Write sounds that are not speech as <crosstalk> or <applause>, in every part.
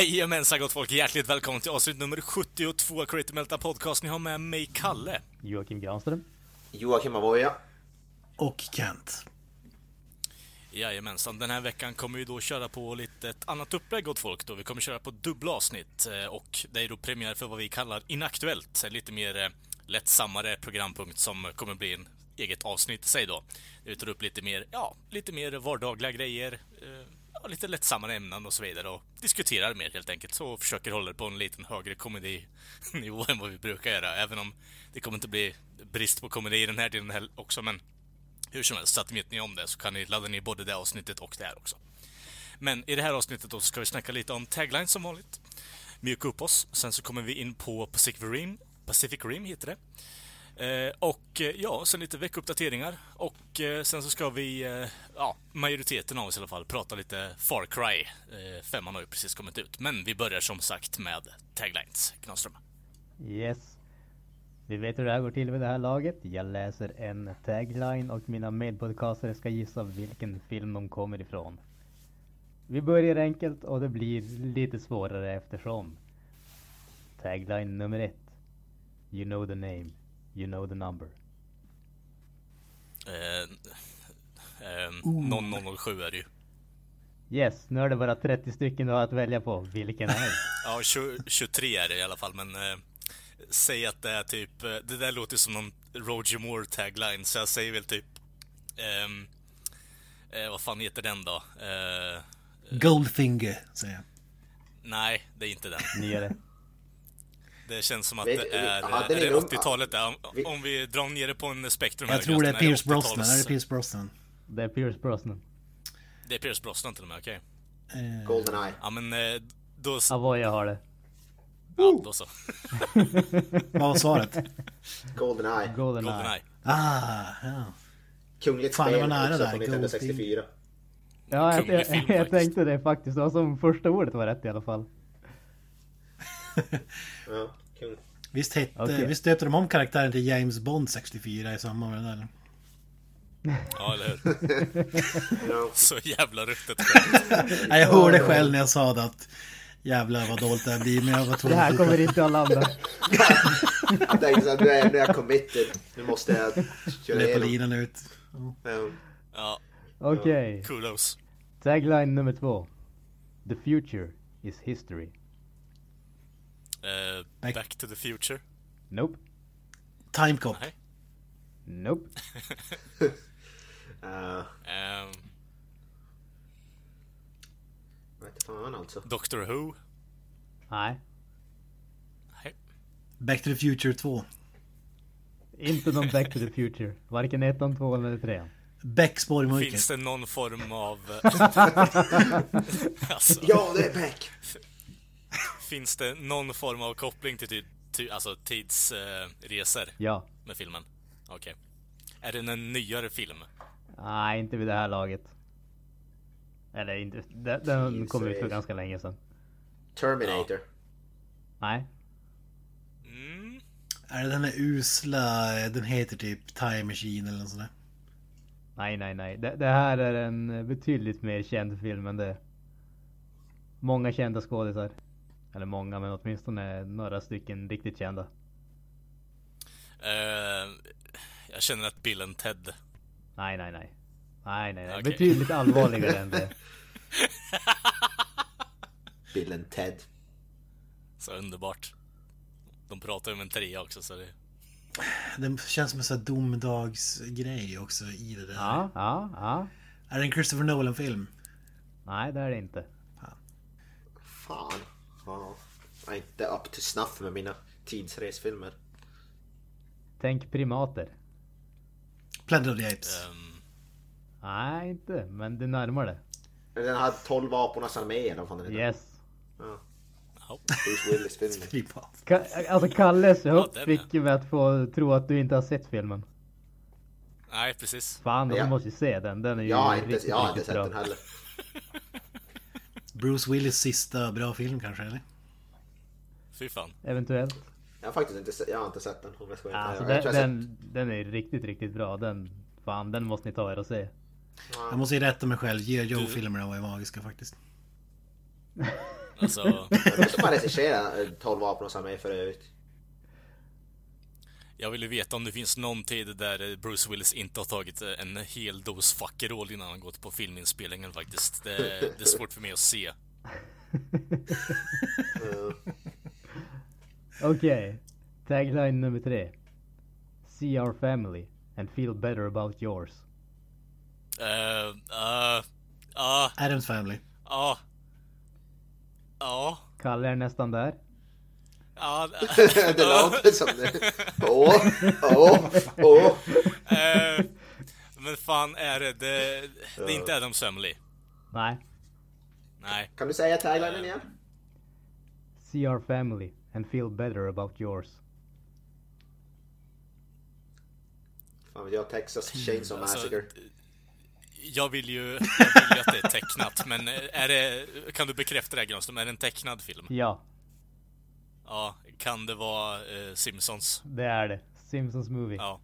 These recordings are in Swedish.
Jajamensan gott folk, hjärtligt välkommen till avsnitt nummer 72 av Creative Melta Podcast. Ni har med mig Kalle. Joakim Granström. Joakim Avoya. Och Kent. Jajamensan, den här veckan kommer vi då köra på lite ett annat upplägg åt folk då. Vi kommer köra på dubbla avsnitt eh, och det är då premiär för vad vi kallar Inaktuellt. En lite mer eh, lättsammare programpunkt som kommer bli en eget avsnitt i sig då. Vi tar upp lite mer, ja, lite mer vardagliga grejer. Ja, lite lättsammare ämnen och så vidare och diskuterar mer helt enkelt. Så försöker hålla det på en liten högre komedinivå <laughs> än vad vi brukar göra. Även om det kommer inte bli brist på komedi i den här delen också, men hur som helst, så att vet ni om det så kan ni ladda ner både det avsnittet och det här också. Men i det här avsnittet då så ska vi snacka lite om tagline som vanligt. Mjuka upp oss. Sen så kommer vi in på Pacific Rim. Pacific Rim heter det. Eh, och eh, ja, sen lite veckouppdateringar Och eh, sen så ska vi, eh, ja, majoriteten av oss i alla fall, prata lite Far Cry. Eh, femman har ju precis kommit ut. Men vi börjar som sagt med taglines. Knaström. Yes. Vi vet hur det här går till vid det här laget. Jag läser en tagline och mina medpodcastare ska gissa vilken film de kommer ifrån. Vi börjar enkelt och det blir lite svårare eftersom. Tagline nummer ett. You know the name. You know the number. Eh, eh, 0007 är det ju. Yes, nu är det bara 30 stycken du har att välja på. Vilken är det? <laughs> Ja, 20, 23 är det i alla fall, men eh, säg att det är typ, eh, det där låter som någon Roger Moore tagline, så jag säger väl typ, ehm, eh, vad fan heter den då? Eh, Goldfinger, säger jag. nej, det är inte den. Nyare. Det känns som att Vi- det är, ja, är är det ung. 80-talet där. Om, Vi- drar ner det på en spektrum Jag här, tror det är Pierce Brosnan. 80-tals Är det Pierce Brosnan? Det är Pierce Brosnan. Det är Pierce Brosnan till och med, okej. Eh, Goldeneye. Ja men eh, då, Avoya har det. ja, då så. <laughs> vad var svaret? Goldeneye. Goldeneye. Goldeneye. Ah, ja. Kungligt Fan, spel var nära också där. från 1964. Ja, jag, jag, <laughs> jag faktiskt. tänkte det faktiskt. Det var som första ordet var rätt i alla fall. Ja, kung. Visst, hette, Okej. visst döpte de om karaktären till James Bond 64 i samband med det där? Ja, eller hur? <laughs> Så jävla ruttet. <laughs> Nej, jag hörde själv när jag sa det att jävlar vad dåligt det här blir. Men jag var Det här kommer inte att landa. <laughs> Jag tänkte såhär, nu är, nu är jag committed. Nu måste jag köra igenom. linan ut. Ja. Ja, Okej. kudos. Tagline nummer två. The future is history. Eh, Back- back to the future. Nope. Timecop. Nej. Nope. <laughs> Uh, fan alltså. Doctor Who. Nej. Nej. Back to the Future 2. Inte någon Back to the future. Varken ettan, tvåan eller trean. Beck spår i mörkret. Finns det någon form av... alltså, <laughs> <laughs> Ja, det är Beck! Finns det någon form av koppling till, ty, ty, alltså tidsresor resor Ja. med filmen? Okej. Är det en nyare film? Nej, inte vid det här laget. Eller inte. Den, den kom ut för ganska länge sedan. Terminator. Nej. Mm. Är det den där usla, den heter typ Time Machine eller något sånt där? Nej, nej, nej. Det, det här är en betydligt mer känd film än det. Många kända skådisar. Eller många, men åtminstone några stycken riktigt kända. Eh, jag känner att Bill and Ted. Nej, nej, nej. Nej, nej, nej. Okej. Betydligt <laughs> allvarligare än det. <laughs> Bill and Ted. Så underbart. De pratar ju om en trea också så det... Det känns som en sån här domedagsgrej också i det där. Ja, ja, ja. Är det en Christopher Nolan-film? Nej, det är det inte. Fan. Ja. Jag är inte up to snuff med mina tidsresfilmer. Tänk primater. Planet of the Apes. ehm, Nej, inte. Men det närmar det. Den hade 12 vapenas armé eller vad fan den heter. Yes. Ja. Ja. <laughs> Ka- alltså Kalles <laughs> Ja, hopp fick ju mig att få tro att du inte har sett filmen. Nej, precis. Fan, Ja. du måste ju se den. Den är ju Jag har inte, riktigt, jag har inte riktigt sett den heller. <laughs> Bruce Willis sista bra film kanske eller? Fy fan. Eventuellt. Jag har faktiskt inte, jag har inte sett den om jag ska vara Alltså den, den, den är riktigt, riktigt bra. Den, fan, den måste ni ta er och se. Jag måste ju rätta mig själv. G.I. Joe-filmerna var ju magiska faktiskt. Alltså, Jag som har regisserat eh, 12 vapenas armé för övrigt. Jag vill ju veta om det finns någon tid där Bruce Willis inte har tagit en hel dos fuckerroll innan han gått på filminspelningen faktiskt. Det, det är svårt för mig att se. <laughs> Okej. Tagline nummer tre. See our family and feel better about yours. Eh, uh, uh, Adams Family. ja. Ja. Kalle är nästan där. Ja. <laughs> det låter som det. Åh, åh, åh. eh, men fan är det? Det, det är inte Adam Family. Nej. Nej. Kan du säga taglinen igen? See our family and feel better about yours. Fan vet jag, Texas Chainsaw Alltså, Massacre. Jag vill ju, jag vill ju att det är tecknat, men är det, kan du bekräfta det här Granström? Är det en tecknad film? Ja, Ja, kan det vara eh, Simpsons? det är det. Simpsons movie. Ja.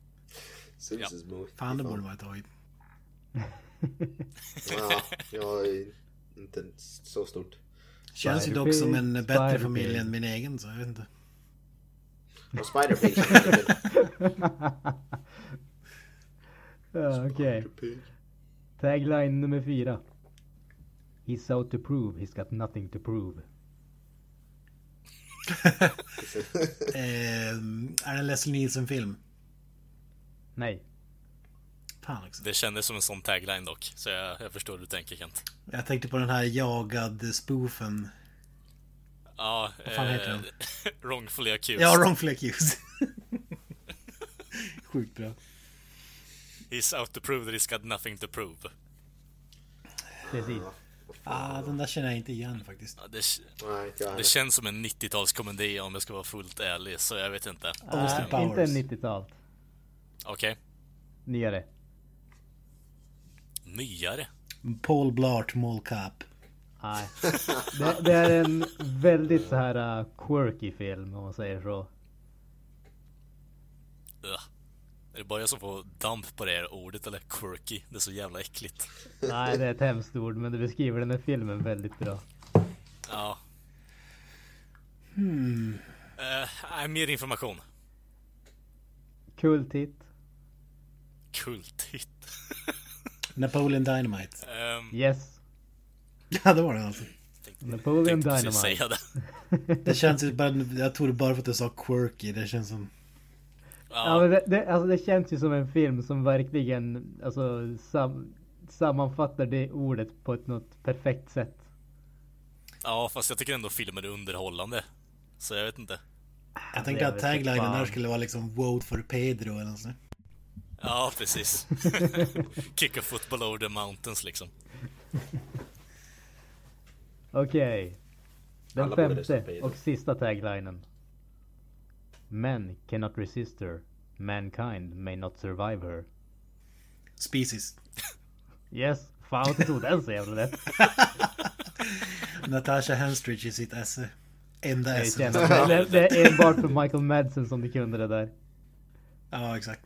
Simpsons movie. Fan det borde man ha tagit. Ja, jag är inte så stort. Känns ju dock som en bättre familj än min egen så jag vet inte. Och Spider-Pig. <laughs> Ja, Okej. Tagline nummer fyra. He's out to prove he's got nothing to prove. <laughs> Eh, är det en Leslie Nielsen-film? Nej. Fan också. Det kändes som en sån tagline dock, så jag, jag förstår hur du tänker Kent. Jag tänkte på den här jagad spoofen. Ja, Vad fan heter den? <laughs> Wrongfully accused. Ja, Wrongfully Accused. <laughs> Sjukt bra. He's out to prove that he's got nothing to prove. Precis. Ah, den där känner jag inte igen faktiskt. Ja, det, Nej, det känns som en 90-talskomedi om jag ska vara fullt ärlig, så jag vet inte. Austin Äh, inte Powers. 90-tal. Okej. Nyare. Nyare. Paul Blart Mall Cop. Nej. Det, det är en väldigt så här uh, quirky film om man säger så. Ugh. Är det bara jag som får damp på det här ordet eller quirky? Det är så jävla äckligt. Nej, det är ett hemskt ord men det beskriver den här filmen väldigt bra. Ja. Hmm. Nej, mer information. Kultigt. Kultigt. <laughs> Napoleon Dynamite. um, Yes. <laughs> Ja, det var den alltså. Napoleon tänkte Dynamite. säga det. Det känns ju <laughs> bara, jag tror det bara för att du sa quirky. Det känns som... Ja, Ja, men det, det, alltså det känns ju som en film som verkligen alltså, sam, sammanfattar det ordet på ett något perfekt sätt. ja, fast jag tycker ändå filmen är underhållande. Så jag vet inte. Jag tänkte att taglinen fan. där skulle vara liksom Vote for Pedro eller nåt sånt. Ja, precis. <laughs> Kick a football over the mountains liksom. Okej. Den Alla femte och sista taglinen. Men cannot resist her. Mankind may not survive her. Species. Yes. Fan att du tog den så jävla lätt. <laughs> Natasha Henstridge i sitt esse. Enda esse. det, är enbart för Michael Madsen som du kunde det där. Ja, exakt.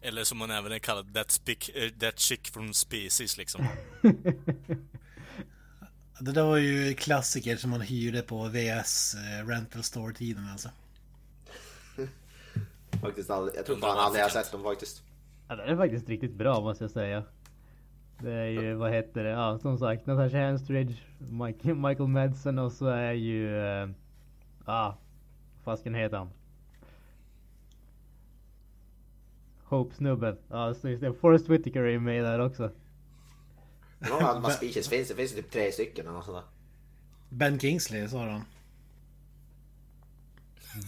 Eller som man även är kallad, that, spick, eh, that chick from species liksom. <laughs> Det där var ju klassiker som man hyrde på VS eh, Rental Store-tiden alltså. Faktiskt aldrig, jag tror fan aldrig jag har sett dem faktiskt. Ja, den är faktiskt riktigt bra måste jag säga. Det är ju, vad heter det? Ja, som sagt, Natasha Henstridge, Mike, Michael Madsen och så är ju... eh, Ja, vad fasken heter han? Hope-snubben. Ja, just det. Forrest Whitaker är med där också. Av de här speeches finns det, finns det typ tre stycken eller nåt sånt där. Ben Kingsley sa han.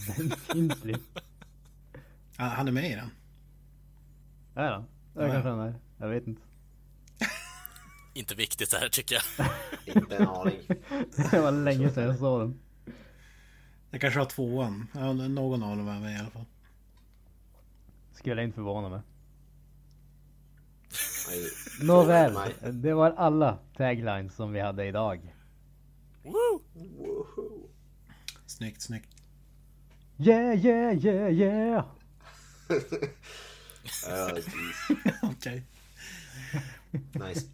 Ben Kingsley. Ja, Han är med i den. Är han? Ja, ja. kanske han är. Jag vet inte. <laughs> Inte viktigt det här tycker jag. <laughs> Inte en aning. <laughs> Det var länge sedan jag såg den. Det kanske var tvåan. Ja, någon av dem var med i alla fall. Skulle inte förvåna mig. Nej. Nåväl, Nej. det var alla taglines som vi hade idag. Woo! Woho. Snyggt, snyggt. Yeah, yeah, yeah, yeah! Ja, <laughs> jeez. <laughs> Okej. Nice.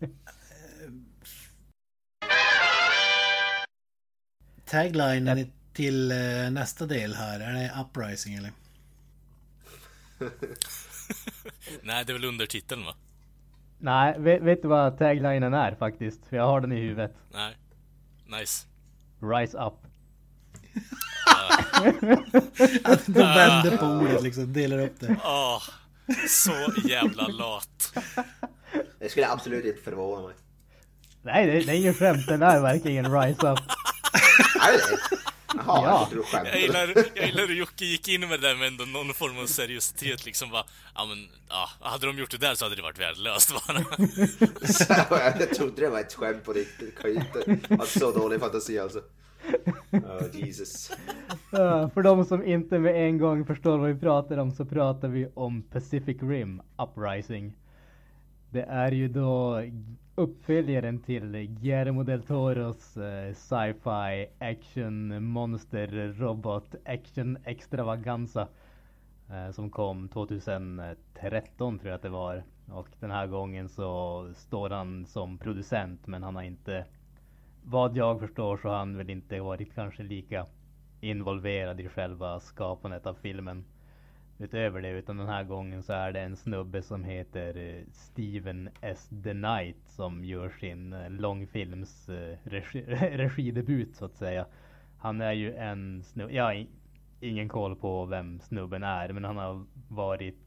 Taglinen till eh, nästa del här, är det Uprising eller? <laughs> Nej, det är väl undertiteln va? Nej, vet, vet du vad taglinen är faktiskt? Jag har den i huvudet. Nej. Nice. Rise up. <laughs> Att de vänder på ordet liksom, delar upp det. Åh, så jävla lat. Det skulle absolut inte förvåna mig. Nej, det, det är ingen skämt. Den är verkligen rise up. Är det? Jaha, Ja. jag Jag gillar, jag gillar hur Jocke gick in med det där med ändå någon form av seriositet liksom bara, ja men, ja, hade de gjort det där så hade det varit värdelöst bara. <laughs> jag trodde det var ett skämt på riktigt. Kan ju inte ha så dålig fantasi alltså. <laughs> Oh, Jesus. För de som inte med en gång förstår vad vi pratar om så pratar vi om Pacific Rim Uprising. Det är ju då uppföljaren till Guillermo del Toros eh, sci-fi action monster robot action extravaganza. eh, som kom 2013 tror jag att det var. Och den här gången så står han som producent men han har inte vad jag förstår så har han väl inte varit kanske lika involverad i själva skapandet av filmen. Utöver det, utan den här gången så är det en snubbe som heter eh, Steven S. The Knight som gör sin eh, långfilms eh, regi <laughs> regidebut så att säga. Han är ju en snubbe, jag har ingen koll på vem snubben är men han har varit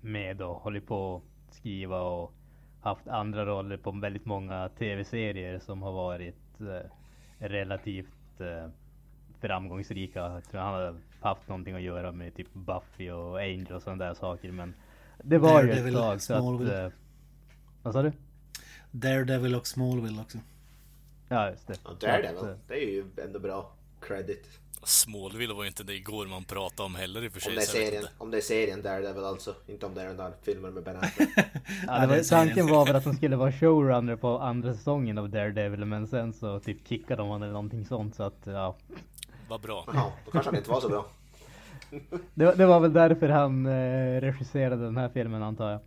med och hållit på att skriva och haft andra roller på väldigt många tv-serier som har varit eh, relativt eh, framgångsrika. Jag tror han har haft någonting att göra med typ Buffy och Angel och sådana där saker men det var ju ett tag så att... Eh, vad sa du? Daredevil och Smallville också. Ja just det. Ja, Daredevil. eh, Det är ju ändå bra credit. Smallville var ju inte det igår man pratade om heller i och för Om sig. det är serien, om det är serien Daredevil alltså. Inte om det är den där filmen med Ben Affleck. Ja, <laughs> Ja, det var, det är tanken var <laughs> väl att de skulle vara showrunner på andra säsongen av Daredevil men sen så typ kickade de honom eller någonting sånt så att ja. Vad bra. Jaha, då kanske han inte var så bra. <laughs> Det, var- det var väl därför han eh, regisserade den här filmen antar jag.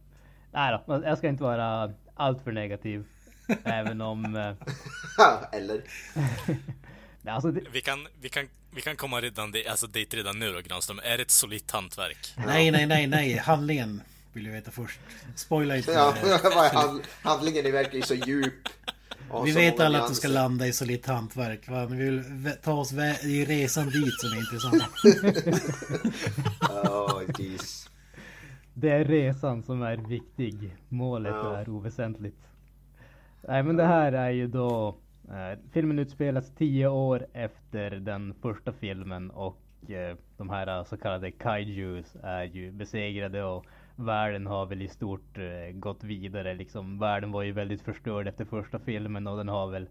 Nej då, jag ska inte vara alltför negativ. även om... Eh, Eller? Nej, alltså det, Vi kan, vi kan, vi kan komma redan, di- alltså dit redan nu då Granström. Är det ett solitt hantverk? <laughs> Nej, nej, nej, nej. Handlingen vill jag veta först. Spoila inte. Ja, <laughs> handlingen är verkligen så djup. Vi så vet alla att du ska landa i solitt hantverk. Va? Vi vill ta oss i resan dit som är intressant. <laughs> Oh, det är resan som är viktig. Målet Ja. är oväsentligt. Nej men det här är ju då... Eh, filmen utspelas tio år efter den första filmen och eh, de här så kallade kaijus är ju besegrade och världen har väl i stort eh, gått vidare. Liksom, världen var ju väldigt förstörd efter första filmen och den har väl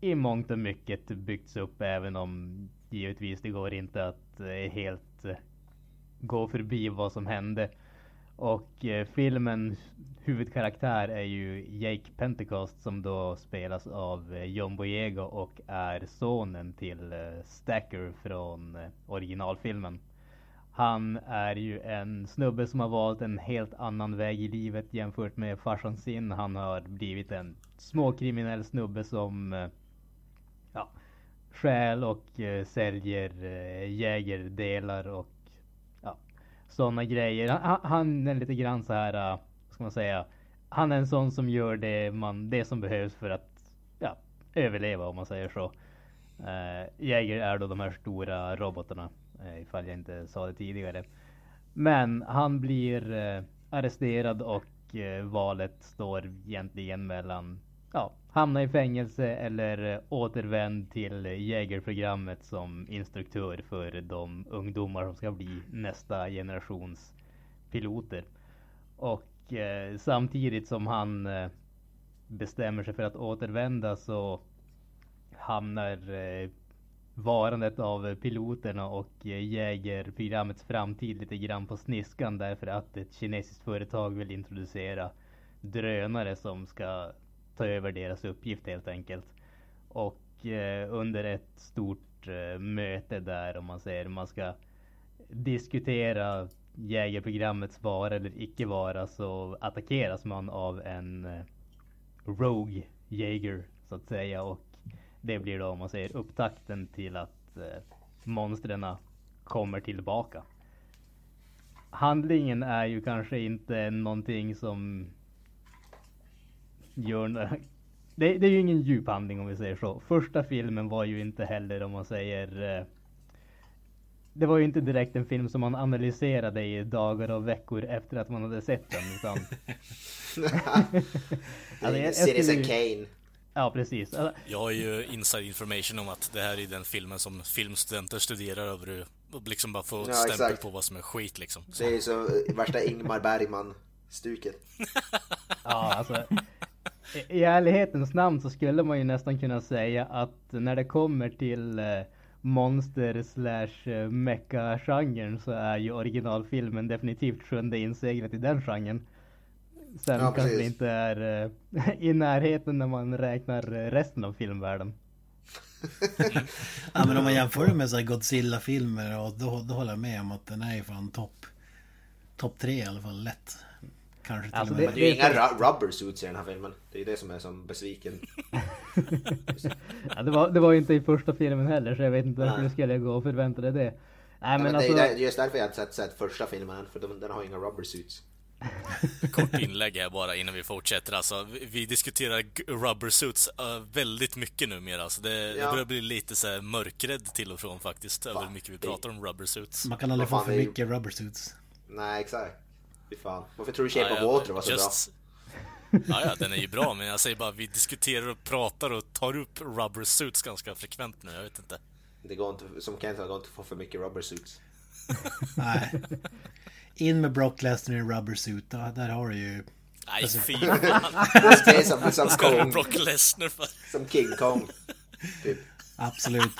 i mångt och mycket byggts upp även om givetvis det går inte att eh, helt eh, gå förbi vad som hände. Och eh, filmens huvudkaraktär är ju Jake Pentecost som då spelas av eh, John Boyega och är sonen till eh, Stacker från eh, originalfilmen. Han är ju en snubbe som har valt en helt annan väg i livet jämfört med farsan sin. Han har blivit en småkriminell snubbe som eh, ja, stjäl och eh, säljer eh, jägerdelar och sådana grejer. Han, han är lite grann så här, äh, vad ska man säga, han är en sån som gör det, man, det som behövs för att ja, överleva om man säger så. Uh, Jäger är då de här stora robotarna, uh, ifall jag inte sa det tidigare. Men han blir uh, arresterad och valet står egentligen mellan ja, hamna i fängelse eller eh, återvänd till jägerprogrammet som instruktör för de ungdomar som ska bli nästa generations piloter. Och eh, samtidigt som han eh, bestämmer sig för att återvända så hamnar eh, varandet av piloterna och eh, jägarprogrammets framtid lite grann på sniskan därför att ett kinesiskt företag vill introducera drönare som ska ta över deras uppgift helt enkelt. Och eh, under ett stort eh, möte där om man säger man ska diskutera jägarprogrammets vara eller icke vara så attackeras man av en eh, Rogue Jäger så att säga och det blir då om man säger upptakten till att eh, monstren kommer tillbaka. Handlingen är ju kanske inte någonting som gör det, det är ju ingen djuphandling om vi säger så. Första filmen var ju inte heller om man säger eh, det var ju inte direkt en film som man analyserade i dagar och veckor efter att man hade sett den. Utan... <laughs> alltså, jag, Citizen Kane. Ja, precis. Jag har ju inside information om att det här är den filmen som filmstudenter studerar över och liksom bara får ja, stämpel exakt. på vad som är skit liksom. Så. Det är så värsta Ingmar Bergman-stuket. <laughs> ja, alltså. I, ärlighetens namn så skulle man ju nästan kunna säga att när det kommer till eh, monster slash eh, mecha-genren så är ju originalfilmen definitivt sjunde inseglet i den genren. Sen ja, kanske det inte är uh, <laughs> i närheten när man räknar resten av filmvärlden. <laughs> ja men om man jämför med så Godzilla-filmer och då, då håller jag med om att den är fan topp Topp tre i alla fall, lätt. Kanske till alltså och med. Det, men det är ju inga rubber suits i den här filmen. Det är ju det som är som besviken. <laughs> ja, det, var, det var ju inte i första filmen heller så jag vet inte varför du skulle gå och förvänta dig det. Nej, ja, men, men alltså... det, är just därför jag inte sett, sett första filmen för den, den har inga rubber suits. <laughs> Kort inlägg här bara innan vi fortsätter. Alltså, vi diskuterar rubber suits uh, väldigt mycket numera. Alltså, det, ja. börjar bli lite så här mörkrädd till och från faktiskt. Fan, över hur mycket vi pratar om rubber suits. Man kan aldrig få för mycket rubber suits. Nej, exakt. Fy fan. Varför tror du Shape ja, of Water var så just... bra? Ja, ja, den är ju bra, men jag säger bara vi diskuterar och pratar och tar upp rubber suits ganska frekvent nu, jag vet inte. Det går inte, som Kent det går inte att få för mycket rubber suits. <laughs> Nej. In med Brock Lesnar i en rubber suit, då, där har du ju... Nej, alltså... fy <laughs> fan. som, som Kong. Brock Lesnar för? Som King Kong. Typ. Absolut.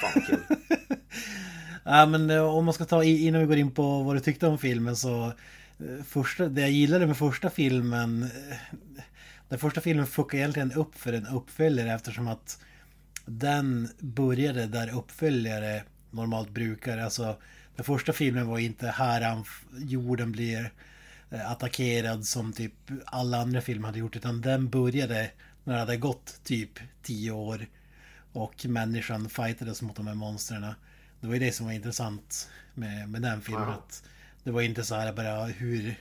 fan kul. <laughs> Ja, men eh, om man ska ta innan vi går in på vad du tyckte om filmen så eh, första, det jag gillade med första filmen eh, den första filmen fuckade egentligen upp för en uppföljare eftersom att den började där uppföljare normalt brukar. Alltså den första filmen var inte här jorden blir attackerad som typ alla andra filmer hade gjort utan den började när det hade gått typ tio år och människan fightades mot de här monstren. Det var ju det som var intressant med, med den filmen. Att det var inte så här bara hur...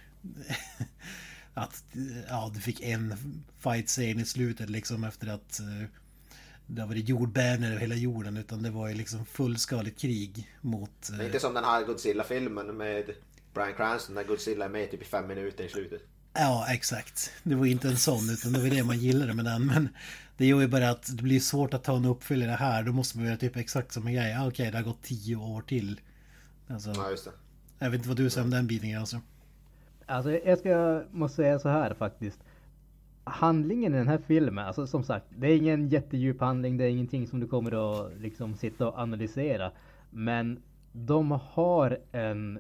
<laughs> att ja, du fick en fight scene i slutet liksom efter att uh, det har varit jordbävningar över hela jorden. Utan det var ju liksom fullskaligt krig mot... Uh, inte som den här Godzilla-filmen med Brian Cranston när Godzilla är med typ i fem minuter i slutet. Ja, exakt. Det var inte en sån, utan det var det man gillade med den. Men det gör ju bara att det blir svårt att ta en uppföljare här. Då måste man göra typ exakt som en grej. Ah, Okej, okay, det har gått tio år till. Alltså, ja, just det. Jag vet inte vad du säger om den biten alltså. Alltså jag ska, måste säga så här faktiskt. Handlingen i den här filmen, alltså som sagt, det är ingen jättedjup handling. Det är ingenting som du kommer att liksom sitta och analysera. Men de har en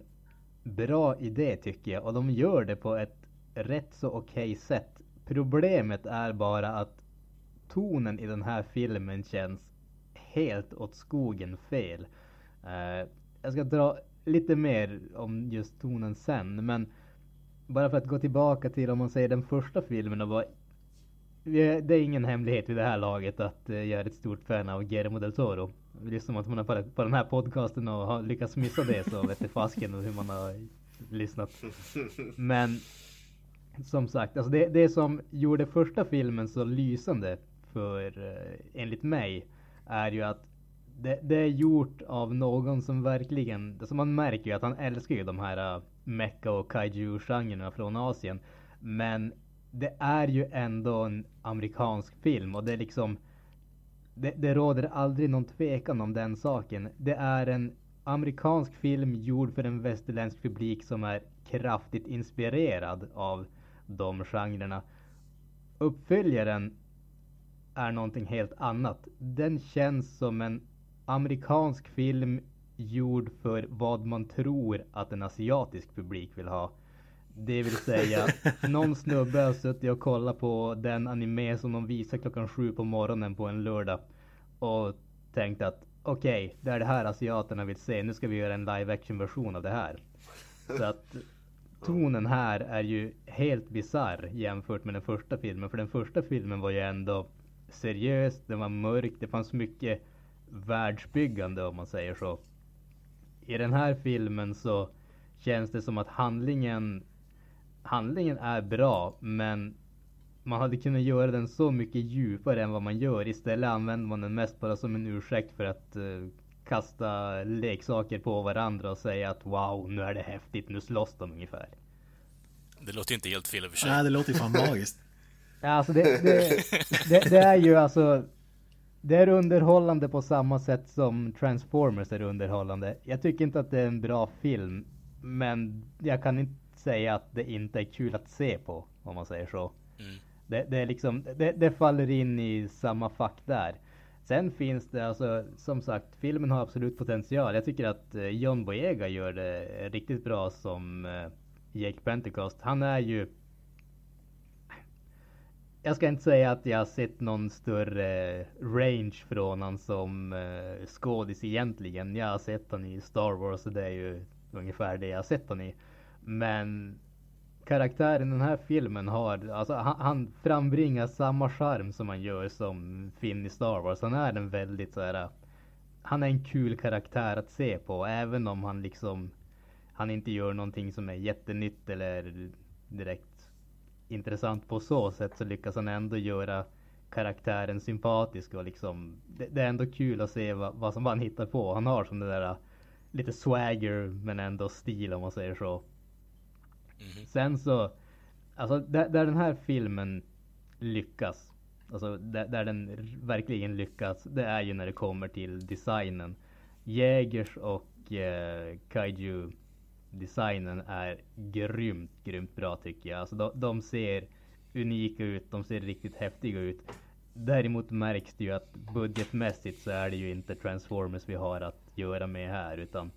bra idé tycker jag och de gör det på ett rätt så okej okay sätt. Problemet är bara att tonen i den här filmen känns helt åt skogen fel. Uh, jag ska dra lite mer om just tonen sen, men bara för att gå tillbaka till om man säger den första filmen och bara det är ingen hemlighet vid det här laget att uh, jag är ett stort fan av Guillermo del Toro. Lyssnar man på, på, på den här podcasten och har lyckats missa det så vet det fasken hur man har lyssnat. <laughs> Men som sagt, alltså det, det som gjorde första filmen så lysande för, eh, enligt mig, är ju att det, det, är gjort av någon som verkligen, alltså man märker ju att han älskar ju de här eh, Mecka och kaiju-genrerna från Asien. Men det är ju ändå en amerikansk film och det är liksom det, det råder aldrig någon tvekan om den saken. Det är en amerikansk film gjord för en västerländsk publik som är kraftigt inspirerad av de genrerna. uppföljaren är någonting helt annat. Den känns som en amerikansk film gjord för vad man tror att en asiatisk publik vill ha. Det vill säga, <laughs> någon snubbe har suttit och kollat på den anime som de visar klockan sju på morgonen på en lördag. Och tänkt att okej, okay, det är det här asiaterna vill se. Nu ska vi göra en live action version av det här. Så att tonen här är ju helt bizarr jämfört med den första filmen. För den första filmen var ju ändå seriös, den var mörk, det fanns mycket världsbyggande om man säger så. I den här filmen så känns det som att handlingen handlingen är bra men man hade kunnat göra den så mycket djupare än vad man gör. Istället använder man den mest bara som en ursäkt för att uh, kasta leksaker på varandra och säga att wow, nu är det häftigt, nu slåss de ungefär. Det låter inte helt fel i och för sig. Nej, det låter ju fan <laughs> magiskt. ja, alltså det, det, det, det, är ju alltså det är underhållande på samma sätt som Transformers är underhållande. Jag tycker inte att det är en bra film, men jag kan inte säga att det inte är kul att se på, om man säger så. Mm. Det, det, är liksom, det, det, faller in i samma fack där. Sen finns det alltså, som sagt, filmen har absolut potential. Jag tycker att eh, John Boyega gör det riktigt bra som eh, Jake Pentecost. Han är ju jag ska inte säga att jag har sett någon större range från han som eh, skådis egentligen. Jag har sett honom i Star Wars och det är ju ungefär det jag har sett honom i. Men karaktären i den här filmen har, alltså han, han frambringar samma charm som han gör som Finn i Star Wars. Han är en väldigt så här, han är en kul karaktär att se på även om han liksom, han inte gör någonting som är jättenytt eller direkt intressant på så sätt så lyckas han ändå göra karaktären sympatisk och liksom det, det är ändå kul att se vad, vad som han hittar på. Han har som det där lite swagger men ändå stil om man säger så. Mm. Sen så, alltså där, där, den här filmen lyckas, alltså där, där, den verkligen lyckas, det är ju när det kommer till designen. Jägers och eh, Kaiju designen är grymt, grymt bra tycker jag. Alltså de, de ser unika ut, de ser riktigt häftiga ut. Däremot märks det ju att budgetmässigt så är det ju inte Transformers vi har att göra med här utan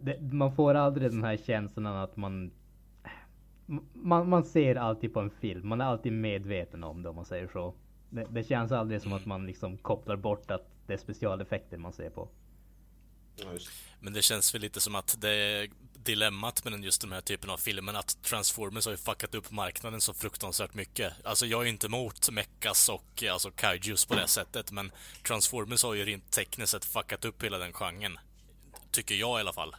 det, man får aldrig den här känslan att man man, man ser alltid på en film, man är alltid medveten om det om man säger så. Det, det känns aldrig som att man liksom kopplar bort att det är specialeffekter man ser på. Men det känns väl lite som att det är dilemmat med just den här typen av filmer, att Transformers har ju fuckat upp marknaden så fruktansvärt mycket. Alltså jag är inte emot mechas och alltså kaijus på det sättet, men Transformers har ju rent tekniskt sett fuckat upp hela den genren. Tycker jag i alla fall.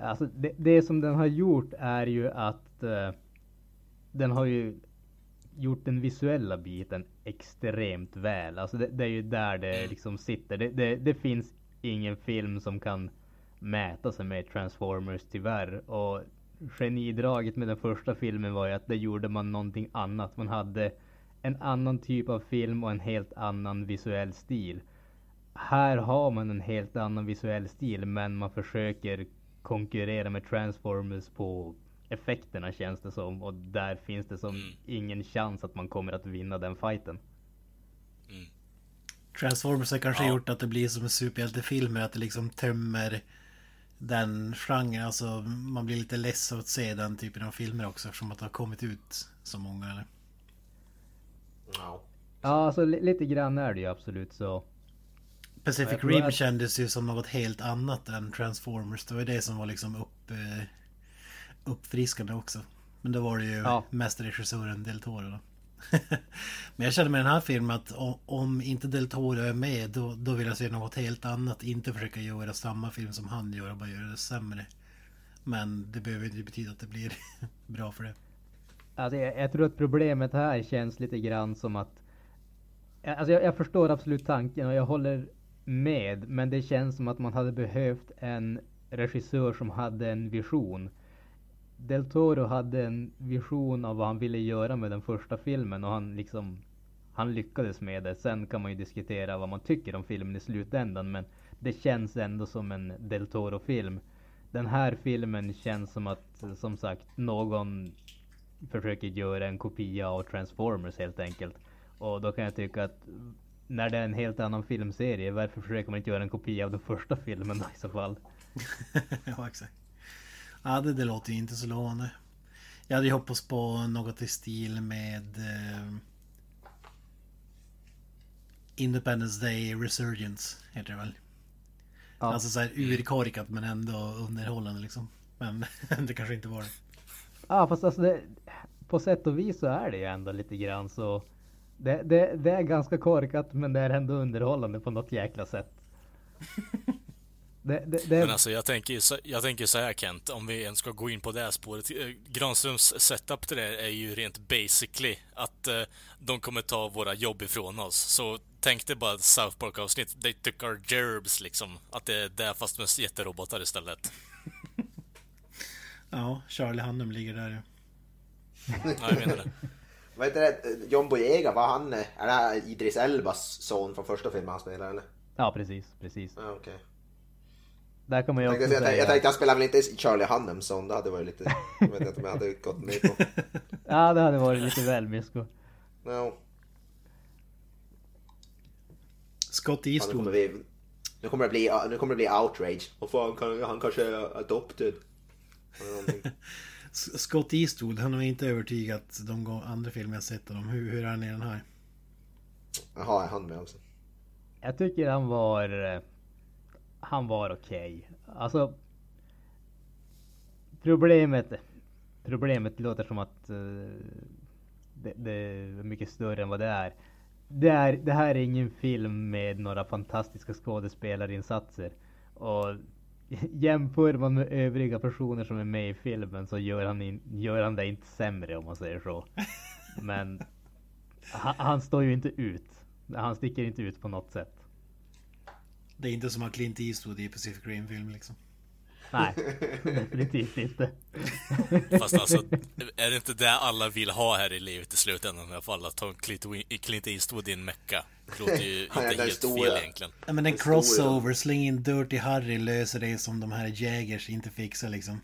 Alltså det, det, som den har gjort är ju att uh, den har ju gjort den visuella biten extremt väl. Alltså det, det är ju där det mm. liksom sitter. Det, det, det, finns ingen film som kan mäta sig med Transformers tyvärr. Och genidraget med den första filmen var ju att det gjorde man någonting annat. Man hade en annan typ av film och en helt annan visuell stil. Här har man en helt annan visuell stil men man försöker konkurrera med Transformers på effekterna känns det som. Och där finns det som mm. ingen chans att man kommer att vinna den fighten. Mm. Transformers har kanske ja. gjort att det blir som en superhjältefilm, att det liksom tömmer den genren. Alltså man blir lite less att se den typen av filmer också eftersom att det har kommit ut så många. Eller? Ja. Ja, alltså lite grann är det ju absolut så. Pacific Rim att... kändes ju som något helt annat än Transformers. Det var det som var liksom upp, eh, uppfriskande också. Men då var det ju ja. mästerregissören Del Toro då. <laughs> Men jag känner med den här filmen att om inte Del Toro är med då, då vill jag se något helt annat. Inte försöka göra samma film som han gör och bara göra det sämre. Men det behöver inte betyda att det blir <laughs> bra för det. Alltså jag, jag, tror att problemet här känns lite grann som att Alltså jag, jag förstår absolut tanken och jag håller med. Men det känns som att man hade behövt en regissör som hade en vision. Del Toro hade en vision av vad han ville göra med den första filmen och han liksom han lyckades med det. Sen kan man ju diskutera vad man tycker om filmen i slutändan men det känns ändå som en Del Toro film. Den här filmen känns som att, som sagt, någon försöker göra en kopia av Transformers helt enkelt. Och då kan jag tycka att när det är en helt annan filmserie, varför försöker man inte göra en kopia av den första filmen då i så fall? <laughs> ja, exakt. Ja, det, det låter ju inte så lovande. Jag hade ju hoppats på något i stil med eh, Independence Day Resurgence, heter det väl? Ja. Alltså såhär urkorkat men ändå underhållande liksom. Men <laughs> det kanske inte var det. Ja fast alltså det, på sätt och vis så är det ju ändå lite grann så. Det, det, det är ganska korkat men det är ändå underhållande på något jäkla sätt. Det, det, det, Men alltså jag tänker, jag tänker så här Kent, om vi ens ska gå in på det här spåret. eh, Granströms setup till det är ju rent basically att eh, de kommer ta våra jobb ifrån oss. Så tänk dig bara South Park-avsnitt, they took our gerbs liksom. Att det är där fast med jätterobotar istället. Ja, Charlie Hunnam ligger där ju. Ja, jag menar det. Vad heter det? John Boyega, var han... Är det Idris Elbas son från första filmen han spelade eller? ja precis, precis. Ja, okej. Där kan man ju Jag, tänkte- säga. jag tänkte han spelar väl inte Charlie Hunnams son, det hade varit lite... Jag vet inte om jag hade gått med på. <laughs> Ja det hade varit lite väl mysko. No. Scott Ja, nu, kommer Eastwood. vi, nu kommer det bli, nu kommer det bli outrage. Och fan, kan, han kanske är adopted. <laughs> Scott Eastwood, han har inte övertygat de gå- andra filmer jag sett dem. Hur, hur är han i den här? Jaha, är han med också? Jag tycker han var... eh, Han var okej. Alltså... Problemet... Problemet låter som att... eh, det, det är mycket större än vad det är. Det, är. det här är ingen film med några fantastiska skådespelarinsatser. Och <laughs> jämför man med övriga personer som är med i filmen så gör han, in, gör han det inte sämre om man säger så. <laughs> Men han, han står ju inte ut. Han sticker inte ut på något sätt. Det är inte som att Clint Eastwood i Pacific Rim-film liksom. Nej, <laughs> definitivt inte. Fast alltså, är det inte det alla vill ha här i livet i slutändan i alla fall? Att ta Clint, Wi- Clint Eastwood i en mecka. Låter ju <laughs> inte den helt stora. fel egentligen. Ja men en crossover, släng in Dirty Harry löser det som de här Jägers inte fixar liksom.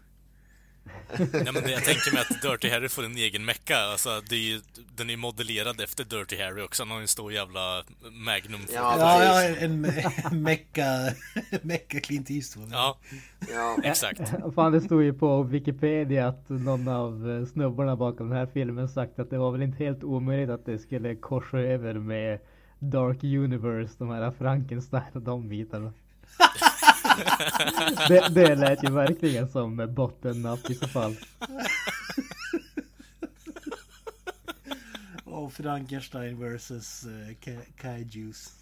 Ja, men jag tänker mig att Dirty Harry får en egen mecka. Alltså, det är ju, den är ju modellerad efter Dirty Harry också. Han har ju en stor jävla Magnum. Ja, Ja, ja en en <laughs> mecka, <laughs> mecka Clint Eastwood. ja Ja. exakt. <laughs> Fan det stod ju på Wikipedia att någon av eh, snubbarna bakom den här filmen sagt att det var väl inte helt omöjligt att det skulle korsa över med Dark Universe, de här Frankenstein och de bitarna. Det, det lät ju verkligen som botten-napp i så fall. Och Frankenstein versus uh, Ka- Kaijus.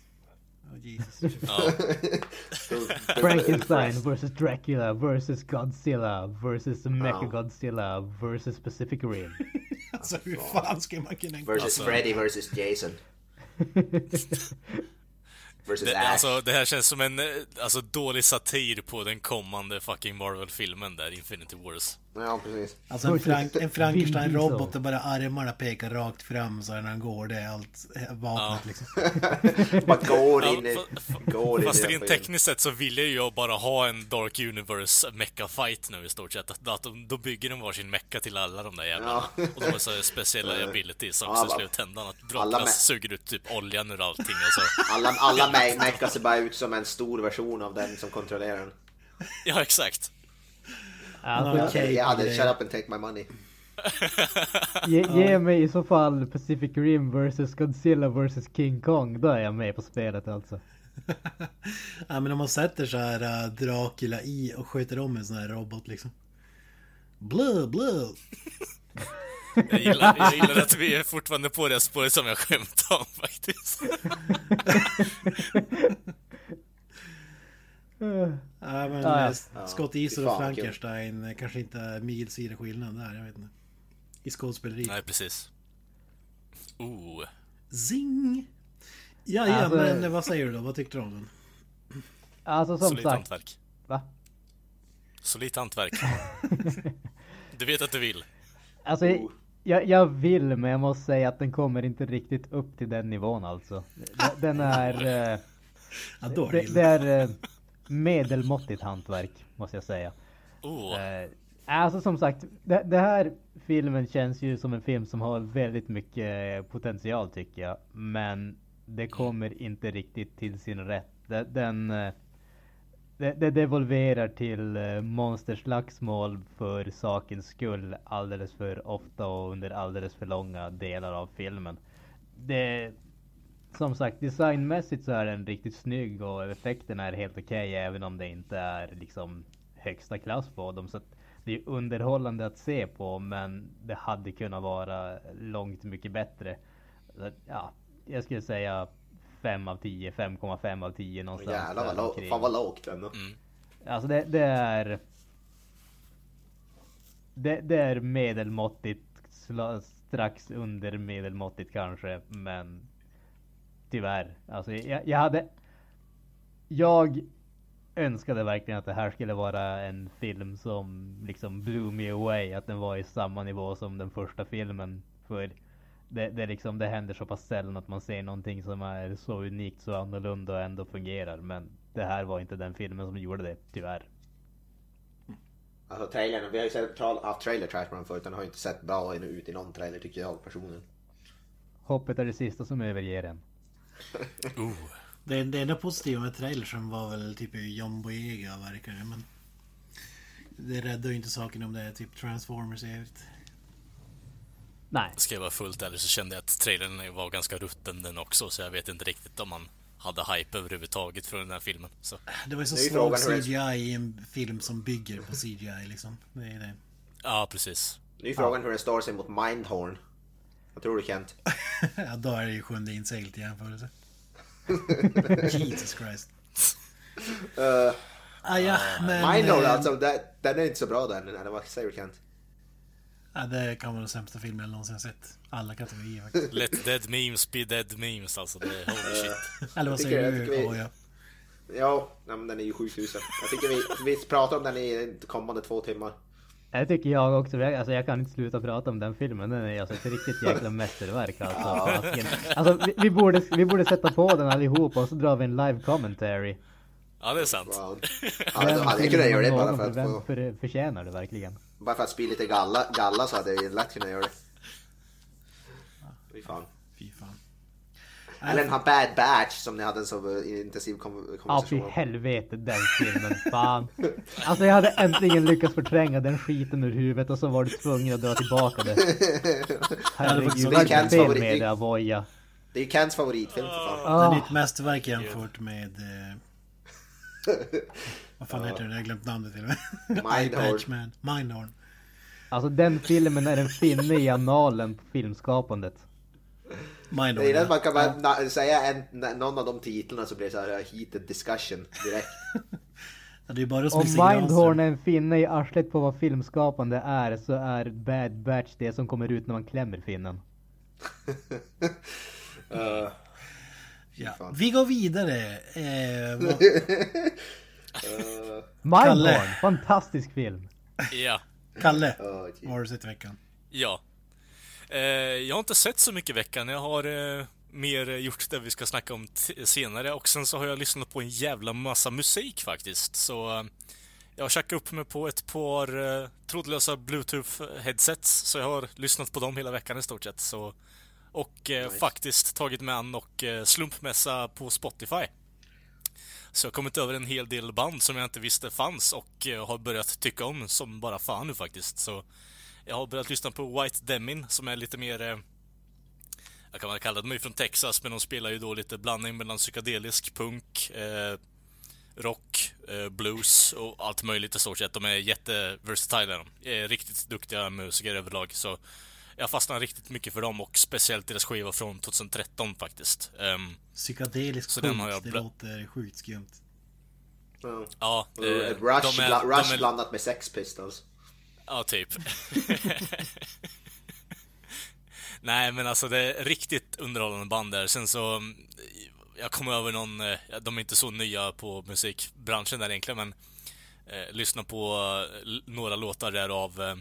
Oh Jesus. Ja. Frankenstein versus Dracula versus Godzilla versus Mecha Godzilla versus Pacific Rim. <laughs> Alltså hur fan ska man kunna... Versus Alltså- Freddy versus Jason. <laughs> Versus Det, Ash. alltså, det här känns som en eh, alltså, dålig satir på den kommande fucking Marvel-filmen där, Infinity Wars. Ja, precis. Alltså en, Frank, en Frankenstein-robot där bara armarna pekar rakt fram så när han går. Det är allt eh, vapnet Ja. liksom. <laughs> Bara går in i... Går Fast i rent tekniskt sett så vill jag ju bara ha en Dark Universe mecha fight nu i stort sett. Att, att de, då bygger de varsin mecha till alla de där jävlarna. Ja. Och de har så speciella <laughs> abilities också Ja, i slutändan. Att alla med- suger ut typ oljan ur allting och så. <laughs> Alla, alla me- mechar ser bara ut som en stor version av den som kontrollerar den. Ja, exakt. Alltså, Okej, jag hade shut up and take my money. ge, ge mig i så fall Pacific Rim versus Godzilla versus King Kong. Då är jag med på spelet alltså. <laughs> Ja men om man sätter så här äh, Dracula i och sköter om en sån här robot liksom. Blö, blö. <laughs> Jag gillar, jag gillar att vi är fortfarande på det spåret som jag skämtade om <laughs> faktiskt. Eh, Ja men Ja, ja. eh, Scott Eastwood och. Frankenstein eh, kanske inte är milsida skillnad där, jag vet inte. I skådespeleri. Nej, precis. Oh. Zing! Ja, ja Alltså- men vad säger du då? Vad tyckte du om den? Alltså som Solitt sagt. hantverk. Va? Solitt hantverk. <laughs> Du vet att du vill. Alltså Oh. jag, jag vill men jag måste säga att den kommer inte riktigt upp till den nivån alltså. Den- Den är... eh, Ja, då är det, det är eh, medelmåttigt hantverk måste jag säga. Oh. Eh, Alltså som sagt, det, det här filmen känns ju som en film som har väldigt mycket potential tycker jag. Men det kommer inte riktigt till sin rätt. Den, eh, det, det devolverar till eh, monsterslagsmål för sakens skull alldeles för ofta och under alldeles för långa delar av filmen. Det, som sagt, designmässigt så är den riktigt snygg och effekterna är helt okej även om det inte är liksom högsta klass på dem. Så att det är underhållande att se på men det hade kunnat vara långt mycket bättre. Så att, ja, jag skulle säga 5 av 10, 5,5 av 10 någonstans. Jävlar vad omkring. Fan vad lågt ändå. Mm. Alltså det, det är... Det, det är medelmåttigt, strax under medelmåttigt kanske, men tyvärr. Alltså jag, jag hade... Jag önskade verkligen att det här skulle vara en film som liksom blew me away, att den var i samma nivå som den första filmen. För det, det, liksom, det händer så pass sällan att man ser någonting som är så unikt, så annorlunda och ändå fungerar. Men det här var inte den filmen som gjorde det, tyvärr. Alltså trailern, vi har ju sett, haft trailer trash på den förut, den har ju inte sett bra ut i någon trailer tycker jag personligen. Hoppet är det sista som överger en. <laughs> Oh. Det, det enda positiva med trailersen var väl typ John Boyega verkar det men... Det räddar ju inte saken om det är typ Transformers i övrigt. Nej, Ska jag vara fullt ärlig så kände jag att trailern var ganska rutten den också, så jag vet inte riktigt om man hade hype överhuvudtaget från den här filmen. Så. Det var ju så svag CGI i en film som bygger på CGI liksom. Det är det. Ja, precis. Nu är frågan hur den står sig mot Mindhorn. Vad tror du Kent? <laughs> Ja, då är det ju sjunde inseglet i jämförelse. <laughs> Jesus Christ. Uh, Ah, ja, men... Mindhorn eh, alltså, den, den är inte så bra den. Eller vad säger du Kent? Ja, det kan vara den sämsta filmen jag någonsin sett. Alla kategorier faktiskt. <laughs> Let dead memes be dead memes, alltså. Det är holy shit. Eller vad säger du? vi- Oh, ja. Ja, men den är ju sjukt usel. Jag tycker vi, vi pratar om den i kommande två timmar. Det tycker jag också. Jag- Alltså jag kan inte sluta prata om den filmen. Den är alltså ett riktigt jäkla mästerverk alltså. Alltså vi, vi, borde, vi borde sätta på den allihopa och så drar vi en live commentary. Ja, det är sant. Wow. <laughs> Ja, då hade jag kunnat göra det bara för att, få, för, förtjänar det verkligen? bara för att spilla lite galla, galla så hade jag lätt kunnat göra det. Fy fan. Eller den här Bad Batch som ni hade en så intensiv kom- Ja fy konversation om. helvete den <laughs> filmen, fan. Alltså jag hade äntligen lyckats förtränga den skiten ur huvudet och så var du tvungen att dra tillbaka det. <laughs> Herregud, vad är fel med det Avoya? Det är ju Kents favoritfilm för fan. Det är ett mästerverk jämfört med... Eh, <laughs> vad fan heter det? Jag har glömt namnet till och med. Mindhorn. alltså den filmen är en finne i analen på filmskapandet. Mindhorn. Det är den ja. man kan bara na- säga en, någon av de titlarna så blir det så här heated discussion direkt. <laughs> Ja, det är bara Om. Mindhorn är en finne i arslet på vad filmskapande är så är Bad Batch det som kommer ut när man klämmer finnen. <laughs> Uh, Ja. fan. Vi går vidare. Eh, vad, uh, <laughs> Mindhorn! Fantastisk film! Ja. Kalle, vad har du sett i veckan? Ja. Eh, jag har inte sett så mycket i veckan. Jag har eh, mer gjort det vi ska snacka om senare och sen så har jag lyssnat på en jävla massa musik faktiskt. Så eh, jag har upp mig på ett par eh, trådlösa bluetooth-headsets så jag har lyssnat på dem hela veckan i stort sett. Så, och eh, Nice. faktiskt tagit med an och eh, slumpmässa på Spotify. Så jag har kommit över en hel del band som jag inte visste fanns och eh, har börjat tycka om som bara fan nu faktiskt. Så jag har börjat lyssna på White Demin som är lite mer... Eh, jag kan väl kalla dem från Texas, men de spelar ju då lite blandning mellan psykedelisk punk, eh, rock, eh, blues och allt möjligt i stort sett. De är jätteversatila. De är riktigt duktiga musiker överlag, så jag fastnar riktigt mycket för dem och speciellt deras skiva från 2013 faktiskt. Ehm, Psykedelisk Så punk, den har jag det låter sjukt skumt. uh. ja, eh, Rush, de är- bla- Rush de är- blandat med Sex Pistols. Ja, typ. <laughs> Nej, men alltså det är riktigt underhållande band där. Sen så... mm, Jag kom över någon... eh, De är inte så nya på musikbranschen där egentligen, men... Eh, lyssna på eh, några låtar där av eh,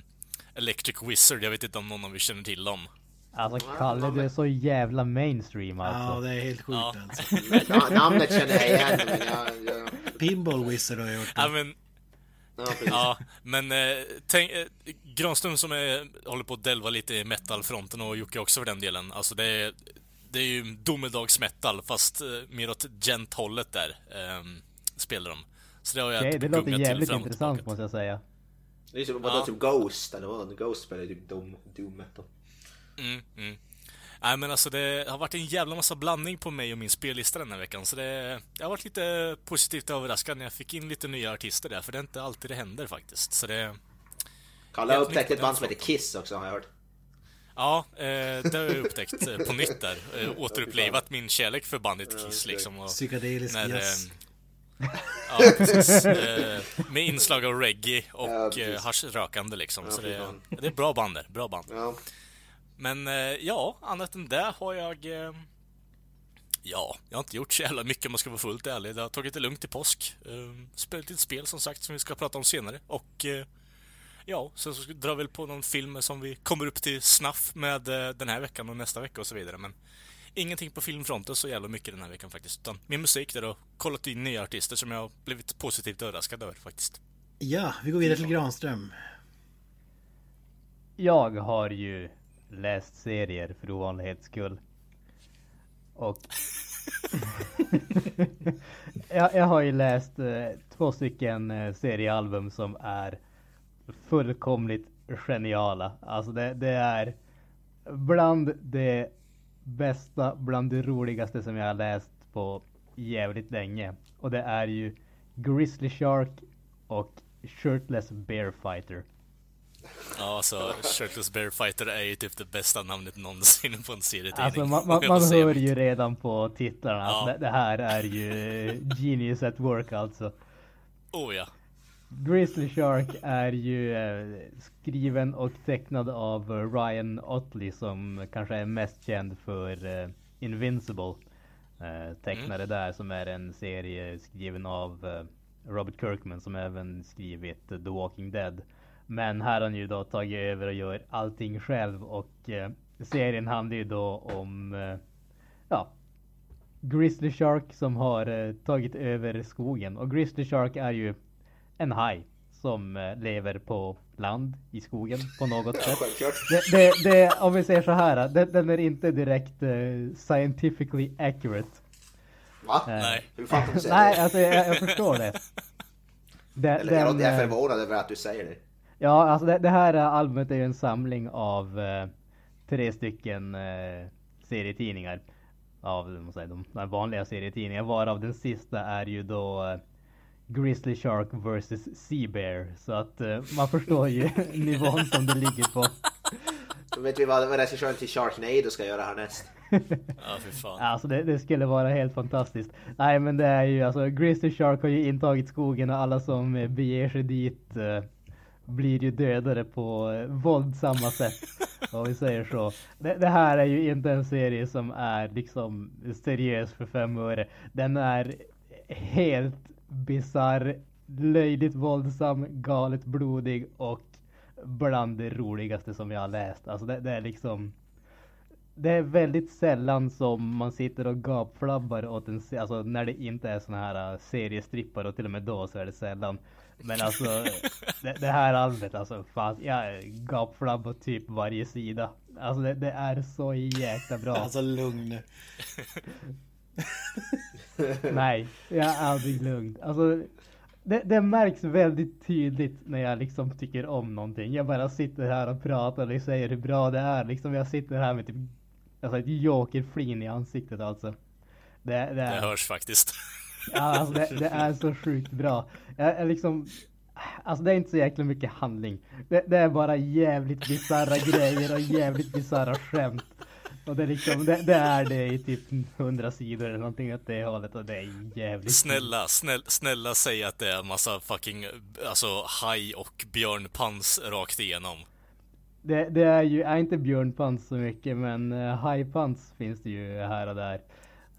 Electric Wizard. Jag vet inte om någon av er känner till dem. Alltså Kalle, du är så jävla mainstream alltså. Ja, det är helt sjukt Ja. alltså. Na- namnet känner jag igen men jag, Pinball Wizard har jag gjort. Ja, men... Ja, precis. Ja, men eh, tänk, eh, Granström som är, håller på att delva lite i metalfronten och Jocke också för den delen. Alltså det är, det är ju domedagsmetal fast eh, mer åt gent-hållet där eh, spelar de. Så det har jag Okej, det låter jävligt intressant måste jag säga. Det är som vadå, Ja. typ Ghost eller vad? Ghost spelar ju typ Doom, Doom metal. Mm, mm. Nej men alltså det har varit en jävla massa blandning på mig och min spellista den här veckan. Så det, jag har varit lite positivt överraskad när jag fick in lite nya artister där. För det är inte alltid det händer faktiskt. Så det... Kalle har upptäckt ett band som heter. Kiss också har jag hört. Ja, eh, det har jag upptäckt eh, på nytt där. Eh, återupplivat min kärlek för bandet Kiss liksom. Och Psykedelisk när, jazz. eh, <laughs> Ja, precis. Eh, med inslag av reggae Ja, och eh, haschrökande liksom. Ja, Så det, det är bra band där. Bra band. Ja. Men eh, ja, annat än det har jag... Eh, ja, jag har inte gjort så jävla mycket om man ska vara fullt ärlig. Jag har tagit det lugnt i påsk. Eh, spelat lite spel som sagt som vi ska prata om senare. Och ja, sen så drar vi väl på någon film som vi kommer upp till snaff med den här veckan och nästa vecka och så vidare. Men ingenting på filmfronten så jävla mycket den här veckan faktiskt. Utan min musik där och kollat in nya artister som jag har blivit positivt överraskad över faktiskt. Ja, vi går vidare till Granström. Jag har ju läst serier för ovanlighets skull. Och <laughs> jag, jag har ju läst eh, två stycken eh, seriealbum som är fullkomligt geniala. Alltså det, det är bland det bästa, bland det roligaste som jag har läst på jävligt länge. Och det är ju Grizzly Shark och Shirtless Bear Fighter. Ja, alltså Shirtless Bear Fighter är ju typ det bästa namnet någonsin på en serietidning. Alltså man, man, man hör ju redan på titlarna att Ja. det, det här är ju genius at work alltså. Oh ja. Grizzly Shark är ju eh, skriven och tecknad av eh, Ryan Otley som kanske är mest känd för eh, Invincible. Tecknare där som är en serie skriven av Robert Kirkman som även skrivit The Walking Dead. Men här har han ju då tagit över och gör allting själv och eh, serien handlar ju då om eh, ja, Grizzly Shark som har eh, tagit över skogen. Och Grizzly Shark är ju en haj som eh, lever på land i skogen på något <laughs> sätt. Det, det, det, om vi säger så här, den, den är inte direkt eh, scientifically accurate. Va? Nej. Hur fan kan du säga Nej, alltså jag, jag förstår det. jag den, jag är eh, förvånad över att du säger det. Ja, alltså det, det här albumet är ju en samling av eh, tre stycken eh, serietidningar. Av säger, de, de vanliga serietidningarna. Varav den sista är ju då eh, Grizzly Shark vs Sea Bear. Så att eh, man förstår ju <laughs> <laughs> nivån som det ligger på. Då vet vi vad, vad regissören till Sharknado ska göra härnäst. <laughs> Ja, för fan. Alltså det, det skulle vara helt fantastiskt. Nej men det är ju alltså Grizzly Shark har ju intagit skogen och alla som eh, beger sig dit eh, blir ju dödade på eh, våldsamma sätt. <laughs> Om vi säger så. Det, det här är ju inte en serie som är liksom seriös för fem öre. Den är helt bizarr, löjligt våldsam, galet blodig och bland det roligaste som jag har läst. Alltså det, det är liksom det är väldigt sällan som man sitter och gapflabbar åt en se- alltså när det inte är såna här uh, seriestrippar och till och med då så är det sällan. Men alltså <laughs> det, det här albumet alltså fan jag gapflabbar typ varje sida. Alltså det, det är så jäkla bra. <laughs> Alltså lugn. <laughs> Nej, jag är aldrig lugn. Alltså, det, det märks väldigt tydligt när jag liksom tycker om någonting. Jag bara sitter här och pratar och säger hur bra det är. Liksom jag sitter här med typ alltså ett jokerflin i ansiktet alltså. Det, det, Det är, hörs faktiskt. ja, alltså det, det är så sjukt bra. Jag, jag liksom, alltså det är inte så jäkla mycket handling. Det, det är bara jävligt bisarra grejer och jävligt bisarra skämt. Och det är liksom, det, det är det i typ 100 sidor eller någonting åt det hållet och det är jävligt Snälla, snäll, snälla säg att det är massa fucking, alltså haj och björnpans rakt igenom. Det, det är ju, är inte björnpants så mycket men uh, hajpants finns det ju här och där.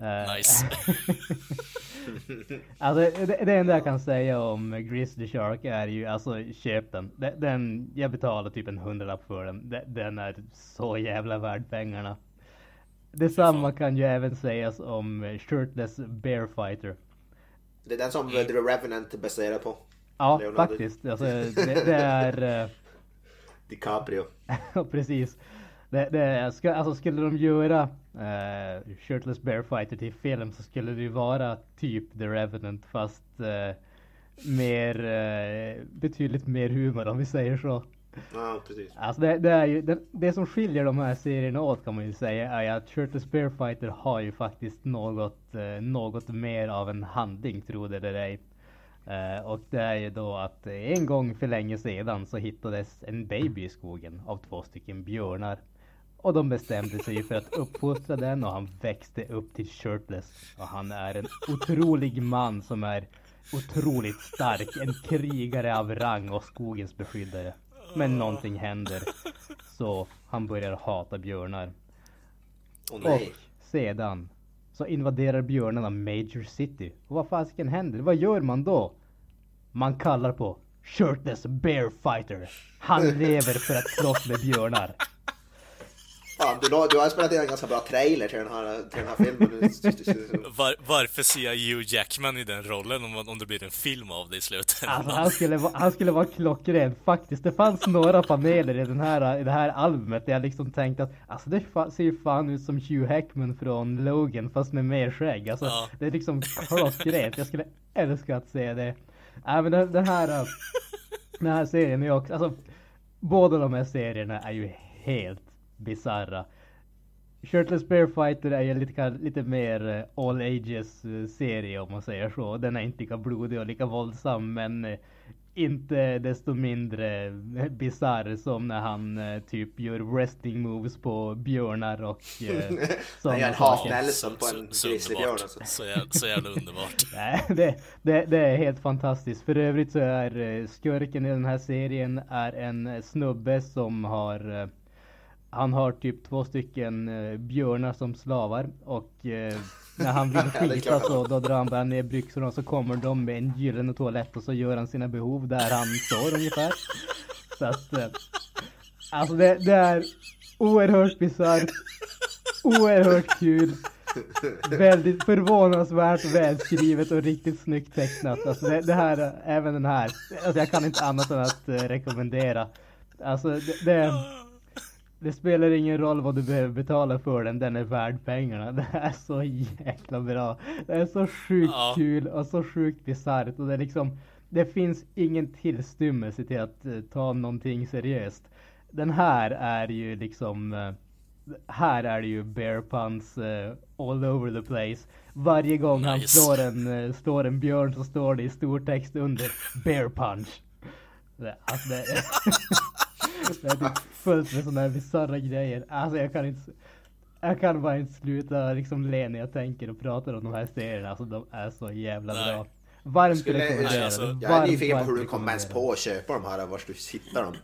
Eh, Nice. <laughs> alltså det, det enda jag kan säga om Grizzly Shark är ju alltså köp den. Den, den jag betalar typ en hundralapp för den. Den, den är så jävla värd pengarna. Detsamma kan ju även sägas om Shirtless Bear Fighter. Det är den som The Revenant är baserad på. Ja, Leonardo. faktiskt. Alltså, det, det är... DiCaprio. <laughs> Precis. Det, det, ska, alltså skulle de göra uh, Shirtless Bear Fighter till film så skulle det ju vara typ The Revenant fast eh, mer, eh, betydligt mer humor om vi säger så. Ja, precis. Alltså det, det är ju, det, det som skiljer de här serierna åt kan man ju säga är att Shirtless Bear Fighter har ju faktiskt något, något mer av en handling, tro det eller ej. Eh, och det är ju då att en gång för länge sedan så hittades en baby i skogen av två stycken björnar. Och de bestämde sig för att uppfostra den och han växte upp till shirtless. Och han är en otrolig man som är otroligt stark. En krigare av rang och skogens beskyddare. Men någonting händer. Så han börjar hata björnar. Åh Och sedan så invaderar björnarna Major City. Och vad fasiken händer? Vad gör man då? Man kallar på Shirtless Bear Fighter. Han lever för att slåss med björnar. Fan, du, du har spelat in en ganska bra trailer till den här, till den här filmen. Var, varför ser jag Hugh Jackman i den rollen om, om det blir en film av det i slutändan? Alltså han skulle, vara- han skulle vara klockren faktiskt. Det fanns några paneler i, den här, i det här albumet där jag liksom tänkte att alltså det ser ju fan ut som Hugh Hackman från Logan fast med mer skägg. Alltså Ja. det är liksom klockrent. Jag skulle älska att se det. Även den, den här äh, den här serien är ju också, alltså båda de här serierna är ju helt bisarra. Shirtless Bear Fighter är ju lite, lite mer eh, all ages eh, serie om man säger så. Den är inte lika blodig och lika våldsam men eh, inte desto mindre bisarr som när han typ gör wrestling moves på björnar och eh, <laughs> Han gör sådana en saker. Nelson på en så grizzlybjörn. Så, jävla, så jävla underbart. <laughs> Nej, det, det, det är helt fantastiskt. För övrigt så är skurken i den här serien är en snubbe som har han har typ två stycken eh, björnar som slavar och eh, när han vill <laughs> skita så då drar han bara ner byxorna och så kommer de med en gyllene toalett och så gör han sina behov där han står ungefär. Så att eh, alltså det, det är oerhört bisarrt, oerhört kul. Väldigt förvånansvärt välskrivet och riktigt snyggt tecknat. Alltså det, det här, även den här. Alltså jag kan inte annat än att eh, rekommendera. Alltså det, det, det spelar ingen roll vad du behöver betala för den, den är värd pengarna. <laughs> Det är så jäkla bra. Det är så sjukt Ja. kul och så sjukt bisarrt och det är liksom Det finns ingen tillstymmelse till att eh, ta någonting seriöst. Den här är ju liksom eh, här är det ju bear puns eh, all over the place. Varje gång han Nice. slår en, slår en björn så står det i stor text under bear punch. Alltså det, <laughs> det är typ fullt med sådana här bisarra grejer. Alltså jag kan inte jag kan bara inte sluta liksom le när jag tänker och pratar om de här serierna. Alltså de är så jävla Nej. bra. Varmt Skulle- rekommenderade. alltså, Jag är Varmt, nyfiken på varmt hur du kom ens på att köpa de här, vart du hittar dem.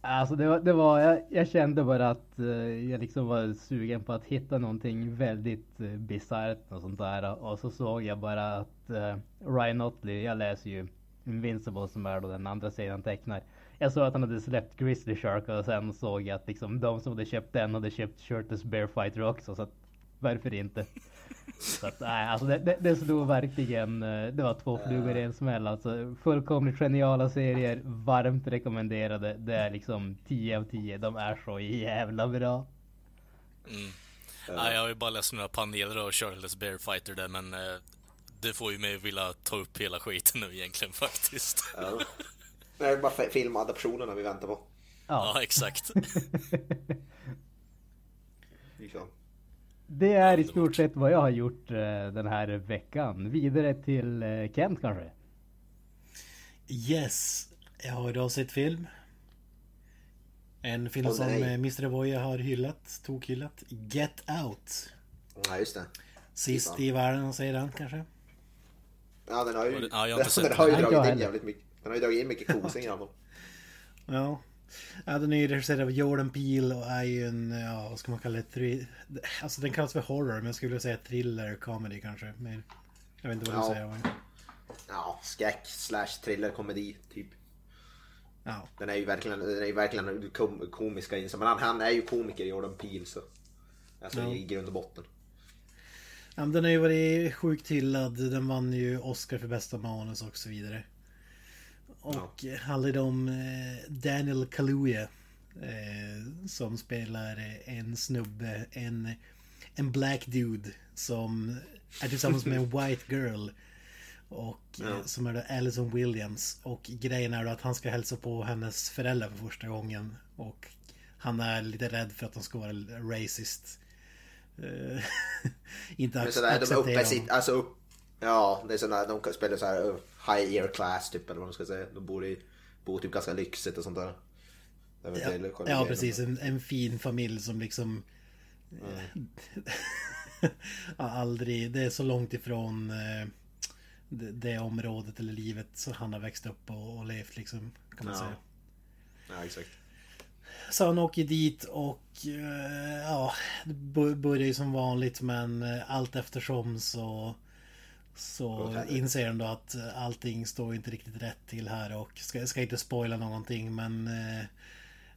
Alltså det var, det var jag, jag kände bara att eh, jag liksom var sugen på att hitta någonting väldigt uh, bisarrt och sånt där. Och så såg jag bara att eh, Ryan Otley, jag läser ju Invincible som är då den andra serien han tecknar. Jag såg att han hade släppt Grizzly Shark och sen såg jag att liksom de som hade köpt den hade köpt Shirtless Bear Fighter också. Så att, varför inte? <laughs> Så att, nej, alltså det, det, det slog verkligen, eh, det var två flugor i en smäll alltså. Fullkomligt geniala serier, varmt rekommenderade. Det är liksom 10 av 10, de är så jävla bra. Mm. Ja, jag har ju bara läst några paneler av Charles Bear Fighter där, men eh, det får ju mig vilja ta upp hela skiten nu egentligen <laughs> faktiskt. Ja. Det är bara fi- filmadaptionerna vi väntar på. Ja, exakt. <laughs> Liksom. Det är i stort sett vad jag har gjort eh, den här veckan. Vidare till eh, Kent kanske? Yes, jag har idag sett film. En film Åh, som nej. eh, Mr. Boye har hyllat, tokhyllat. Get Out. Ja, just det. Sist i världen säger han kanske. Ja, den har ju, Ja, jag har inte <laughs> den, sett har ju den. dragit in heller. jävligt mycket. Den har ju dragit in mycket kosing i <laughs> alla fall. Ja. ja den är ju regisserad av Jordan Peele och är ju en, ja vad ska man kalla det? Thri- alltså den kallas för horror men jag skulle vilja säga thriller comedy kanske. Mer. Jag vet inte vad du Ja. säger. Ja, skräck slash thriller komedi typ. Ja. Den är ju verkligen, den är ju verkligen kom, komiska inslag. Men han, han är ju komiker Jordan Peele så. Alltså Ja. i grund och botten. Ja, men den har ju varit sjukt hyllad. Den vann ju Oscar för bästa manus och så vidare. Och ja. handlar om eh, Daniel Kaluuya. Eh, som spelar en snubbe, en, en black dude som är tillsammans med en <laughs> white girl. Och ja. som är då Alison Williams. Och grejen är då att han ska hälsa på hennes föräldrar för första gången. Och han är lite rädd för att de ska vara racist. <laughs> inte acceptera de sitt, alltså upp, Ja, det är sådana, de spelar så här uh, high ear class typ eller vad man ska säga. De bor, i, bor typ ganska lyxigt och sånt där. Ja, ja precis. En, en, fin familj som liksom... Mm. <laughs> aldrig... Det är så långt ifrån eh, det, det, området eller livet som han har växt upp och, och levt liksom. Kan man ja. säga. Ja, exakt. Så han åker dit och eh, ja, det börjar ju som vanligt men eh, allt eftersom så så inser han då att allting står inte riktigt rätt till här och ska, ska inte spoila någonting men eh,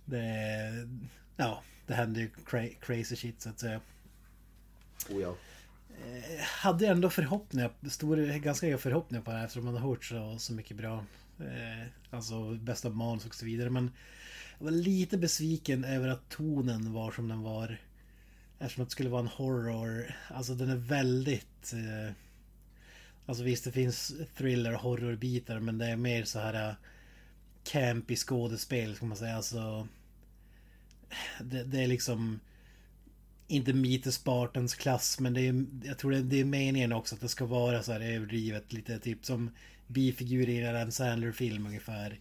det, ja, det händer ju cra crazy shit så att säga. Oh ja. Eh, hade ändå förhoppningar, stor, ganska höga förhoppningar på det här eftersom man har hört så, så mycket bra. Eh, alltså bästa manus och så vidare men jag var lite besviken över att tonen var som den var. Eftersom det skulle vara en horror. Alltså den är väldigt... Eh, alltså visst det finns thriller och horrorbitar men det är mer så här... Uh, campy skådespel ska man säga. Alltså... Det, det är liksom... Inte Meet Spartans klass men det är, jag tror det, det är meningen också att det ska vara så här överdrivet. Lite typ som bifigurer i en Sandler-film ungefär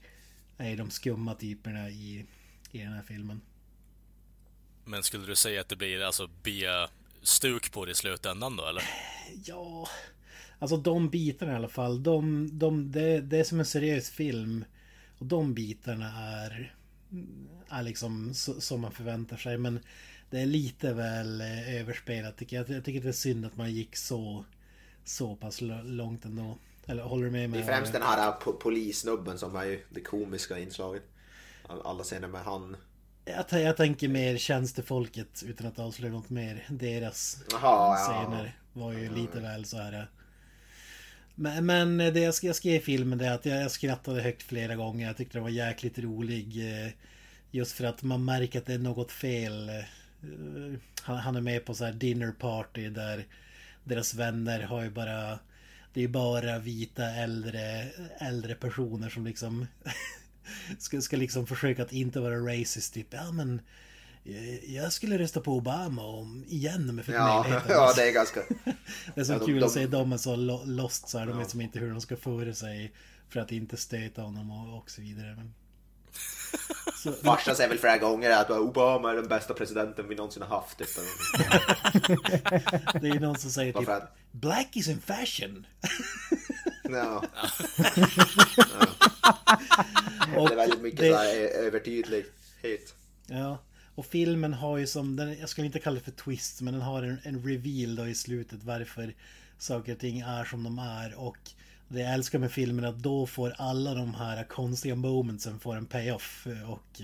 är de skumma typerna i, i den här filmen. Men skulle du säga att det blir alltså B-stuk på det i slutändan då eller? Ja, alltså de bitarna i alla fall. De, de, det, det är som en seriös film. Och de bitarna är, är liksom så, som man förväntar sig. Men det är lite väl eh, överspelat tycker jag. Jag tycker det är synd att man gick så, så pass långt ändå. Eller håller du med mig? Det är främst den här polissnubben som är ju det komiska inslaget. Alla scener med han. Jag, jag tänker mer tjänstefolket utan att avslöja något mer. Deras Aha, scener ja. var ju lite väl så här. Men, men det jag skrev, jag skrev i filmen det är att jag skrattade högt flera gånger. Jag tyckte det var jäkligt rolig. Eh, just för att man märker att det är något fel. Eh, han är med på så här dinner party där deras vänner har ju bara det är bara vita äldre, äldre personer som liksom <laughs> ska, ska liksom försöka att inte vara racist. Typ, ja men jag skulle rösta på Obama om, igen om jag fick ja. Ja, det är ganska... <laughs> det är så ja, de, kul de... att se dem är så lost så här. De ja. vet som inte hur de ska föra sig för att inte stöta honom och, och så vidare. Men... <laughs> Farsan säger väl flera gånger att Obama är den bästa presidenten vi någonsin har haft. Typ. <laughs> det är ju någon som säger typ att... Black is in fashion. ja. Och det är väldigt mycket det... så här övertydlighet. Ja. Och filmen har ju som, den, jag skulle inte kalla det för twist, men den har en, en reveal då i slutet varför saker och ting är som de är. Och det jag älskar med filmen är att då får alla de här konstiga momentsen får en payoff. Och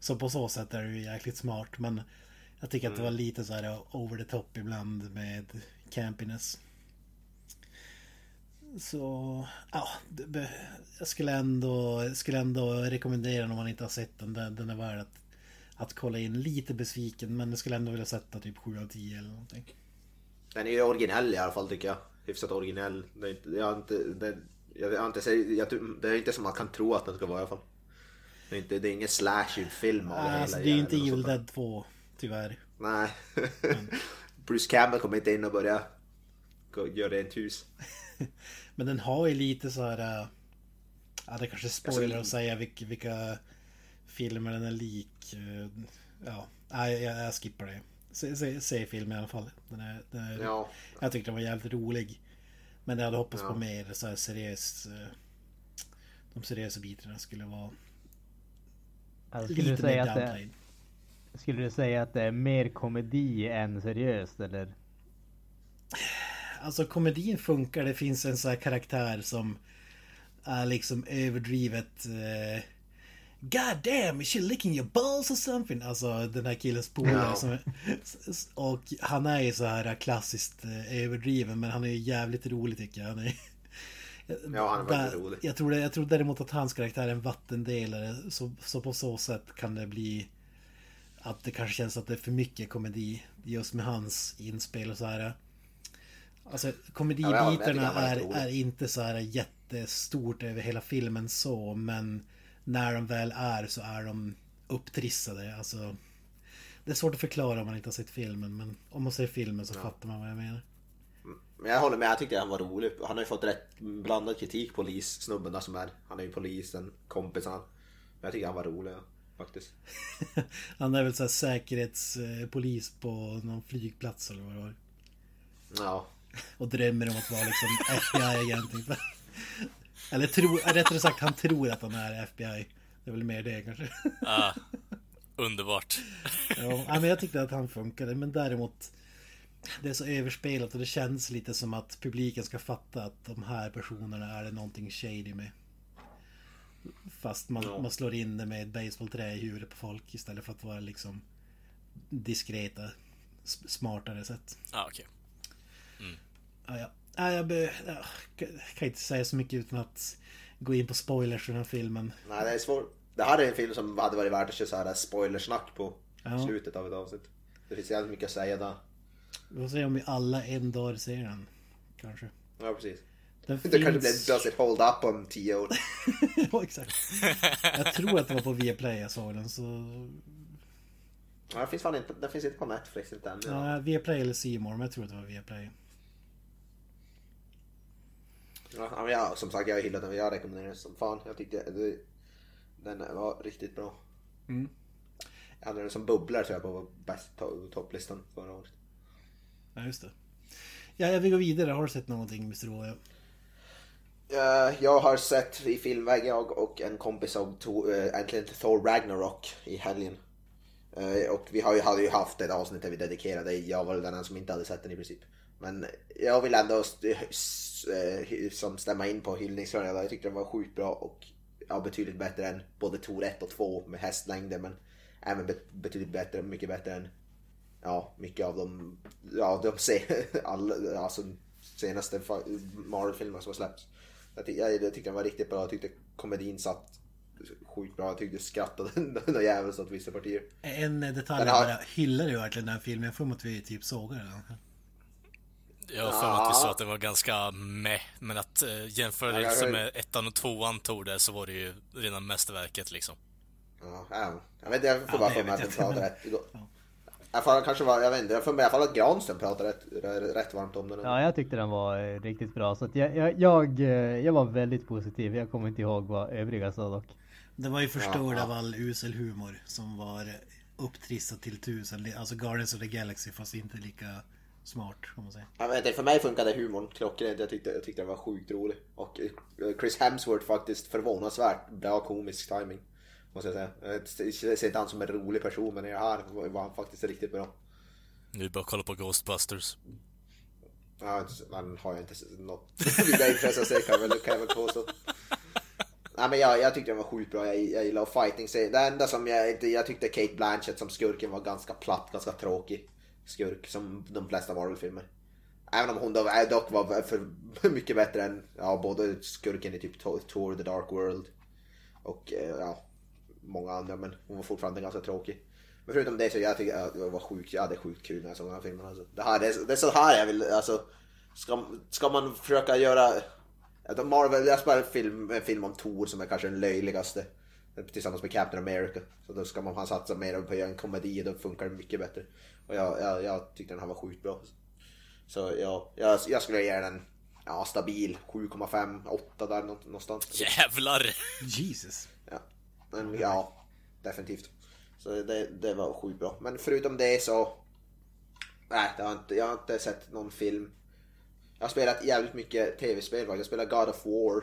så på så sätt är det ju jäkligt smart. Men jag tycker att det var mm. lite så här over the top ibland med campiness. Så, ja. Jag skulle ändå, skulle ändå rekommendera den om man inte har sett den. Den, är värd att, att kolla in. Lite besviken men jag skulle ändå vilja sätta typ 7 av 10 eller någonting. Den är ju originell i alla fall tycker jag hyfsat originell. Det är inte, jag inte, det, jag har inte, jag, det är inte som man kan tro att den ska vara i alla fall. Det är, inte, det är ingen slasher-film av det alltså, Det är ju inte Evil Dead 2, tyvärr. Nej. <laughs> Bruce Campbell kommer inte in och börja göra rent hus. <laughs> Men den har ju lite så här... Äh, ja, det kanske spoiler alltså, att säga vilka, vilka filmer den är lik. Äh, ja, jag, jag skippar det. Se, se, se filmen i alla fall. Den är, den är, ja. Jag tyckte den var jävligt rolig. Men jag hade hoppats ja. på mer så här seriöst. Eh, de seriösa bitarna skulle vara alltså, skulle lite du säga mer att det, Skulle du säga att det är mer komedi än seriöst eller? Alltså komedin funkar. Det finns en sån här karaktär som är liksom överdrivet eh, God damn, is she licking your balls or something? Alltså den här killens polare som Och han är ju så här klassiskt eh, överdriven men han är ju jävligt rolig tycker jag. Han är, Ja, han är faktiskt rolig. Jag tror, det, jag tror däremot att hans karaktär är en vattendelare. Så, så på så sätt kan det bli att det kanske känns att det är för mycket komedi just med hans inspel och så här. Alltså Ja, komedibitarna var är, är inte så här jättestort över hela filmen så men när de väl är så är de upptrissade. Alltså det är svårt att förklara om man inte har sett filmen men om man ser filmen så fattar man vad jag menar. Men jag håller med, jag tyckte han var rolig. Han har ju fått rätt blandad kritik, polissnubben där som är. Han är ju polisen, kompisen. Men jag tycker han var rolig, ja, faktiskt. <laughs> Han är väl så här säkerhetspolis på någon flygplats eller vad det var. Ja. <laughs> Och drömmer om att vara liksom <laughs> FBI-agent. Eller tror, rättare sagt han tror att han är FBI. Det är väl mer det kanske. Ah, underbart. Ja, men jag tyckte att han funkade. Men däremot Det är så överspelat och det känns lite som att publiken ska fatta att de här personerna är det någonting shady med. Fast man, Ja. man slår in det med ett baseballträ i huvudet på folk istället för att vara liksom diskreta, smartare sätt. Ah, okej. Ja, ja. Ja, jag be, ja, kan- inte säga så mycket utan att gå in på spoilers i den här filmen. Nej, det är svårt. Det här är en film som hade varit värt att köra så här spoilersnack på Ja. slutet av ett avsnitt. Det finns jävligt mycket att säga där. Vi får se om vi alla en dag ser den. Kanske. Ja, precis. Den Det kanske finns- blir Does it hold up om tio år. <laughs> ja, exakt. Jag tror att det var på Viaplay jag såg den så... Ja, den finns fan inte, den finns inte på Netflix inte än. Ja. Viaplay eller More, men jag tror att det var Viaplay. Ja, jag, som sagt, jag hyllat den. Jag rekommenderar den som fan. Jag tyckte det, den var riktigt bra. Mm. Jag hade den som bubblar tror jag på bäst to- topplistan förra året. Ja, just det. Ja, jag vill gå vidare. Har du sett någonting Mr. Oja? Eh, jag har sett i filmväg, jag och en kompis av uh, äntligen Thor Ragnarok i helgen. Eh, och vi har ju, hade ju haft ett avsnitt där vi dedikerade, jag var den enda som inte hade sett den i princip. Men jag vill ändå eh, som stämma in på hyllningskören. Jag tyckte den var sjukt bra och ja, betydligt bättre än både Tor 1 och 2 med hästlängder. Men även bet- betydligt bättre, mycket bättre än ja, mycket av de, ja, de se, <laughs> alla, alltså, senaste Marvel-filmerna som har släppts. Jag, ty- jag, jag tyckte den var riktigt bra. Jag tyckte komedin satt sjukt bra. Jag tyckte jag skrattade <laughs> något jävligt åt vissa partier. En detalj Den har- bara, hyllar du verkligen den här filmen? Jag får mig att vi typ sågar den. Jag har för mig att vi sa att den var ganska meh, men att eh, jämförelse Ja, jag- med ettan och tvåan tog det så var det ju rena mästerverket liksom. Ja, ja. Jag vet inte, jag får Ja, bara det för mig att jag de inte, pratar men- rätt. Jag får kanske var, jag vet inte, jag får mig i alla fall att Granström pratar rätt, rätt varmt om den. Ja, jag tyckte den var eh, riktigt bra. Så att jag, jag, jag, eh, jag var väldigt positiv. Jag kommer inte ihåg vad övriga sa dock. Det var ju förstörd Ja, av all usel humor som var upptrissad till tusen. Alltså Guardians of the Galaxy fast inte lika smart om man säger. Jag vet inte, för mig funkade humorn klockrent. Jag tyckte, jag tyckte den var sjukt rolig. Och eh, Chris Hemsworth faktiskt förvånansvärt bra komisk timing Måste jag säga. Jag ser inte han som en rolig person men i det här var han faktiskt riktigt bra. Nu bara kolla på Ghostbusters. Ja, man har ju inte något <laughs> vidare intresse att se kan jag väl, jag påstå. Nej men jag, jag tyckte den var sjukt bra, jag, jag gillar fighting. Det enda som jag inte, jag tyckte Kate Blanchett som skurken var ganska platt, ganska tråkig skurk som de flesta Marvel-filmer. Även om hon eh, dock var för <laughs> mycket bättre än ja, både skurken i typ Tour The Dark World och eh, ja, många andra men hon var fortfarande ganska tråkig. Men förutom det så jag tycker jag det var sjukt, jag hade sjukt kul när jag såg den här filmen. Alltså. Det, här, det, är, det är så här jag vill, alltså. Ska, ska man försöka göra... Marvel, jag spelar film, en film om Thor som är kanske den löjligaste. Eh, tillsammans med Captain America. Så då ska man fan satsa mer på att göra en komedi, då funkar det mycket bättre. Och jag, jag, jag tyckte den här var sjukt bra. Så ja, jag, jag skulle ge den ja, stabil 7,5, 8 där nå- någonstans. Jävlar! Jesus. Ja, men ja, definitivt. Så det, det var sjukt bra. Men förutom det så... Nej, det har inte, jag har inte sett någon film. Jag har spelat jävligt mycket tv-spel faktiskt. Jag spelar God of War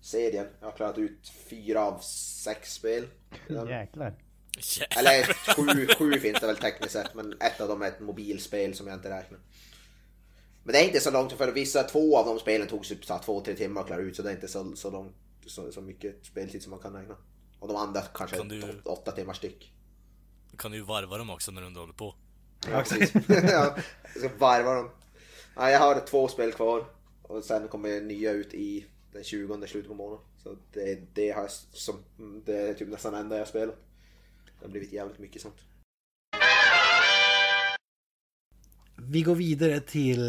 serien. Jag har klarat ut fyra av sex spel. <laughs> Jäklar. Jävlar. Eller sju, sju finns det väl tekniskt sett, men ett av dem är ett mobilspel som jag inte räknar. Men det är inte så långt, för vissa, två av de spelen tog typ två, tre timmar att klara ut, så det är inte så, så långt, så, så mycket speltid som man kan räkna. Och de andra kanske Kan du- åt- åtta timmar styck. kan du ju varva dem också när du inte håller på. Ja, precis. <laughs> ja, jag ska varva dem. Ja, jag har två spel kvar. Och sen kommer nya ut i den 20 slutet på månaden. Så det, det, har som, det är typ nästan enda jag spelar. Det har blivit jävligt mycket sånt. Vi går vidare till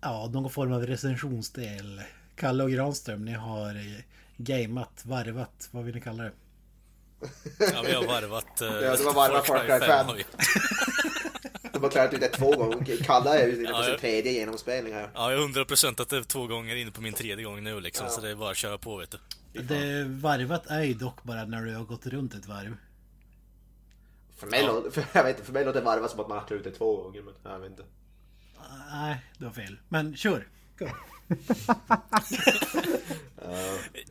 ja, någon form av recensionsdel. Kalle och Granström, ni har gameat, varvat, vad vill ni kalla det? <laughs> Ja, vi har varvat... Uh, ja, det var varvat Far Cry 5. De har klarat ut det två gånger. Kalle är ju inne på sin tredje genomspelning här. Ja, jag är hundra procent att det är två gånger inne på min tredje gång nu liksom. Ja. Så det är bara att köra på vet du. Det varvat är ju dock bara när du har gått runt ett varv. För mig, ja. låter, <laughs> för, jag vet, för mig låter varvat som att man har det två gånger, men jag vet inte. Nej, du har fel. Men kör! Go.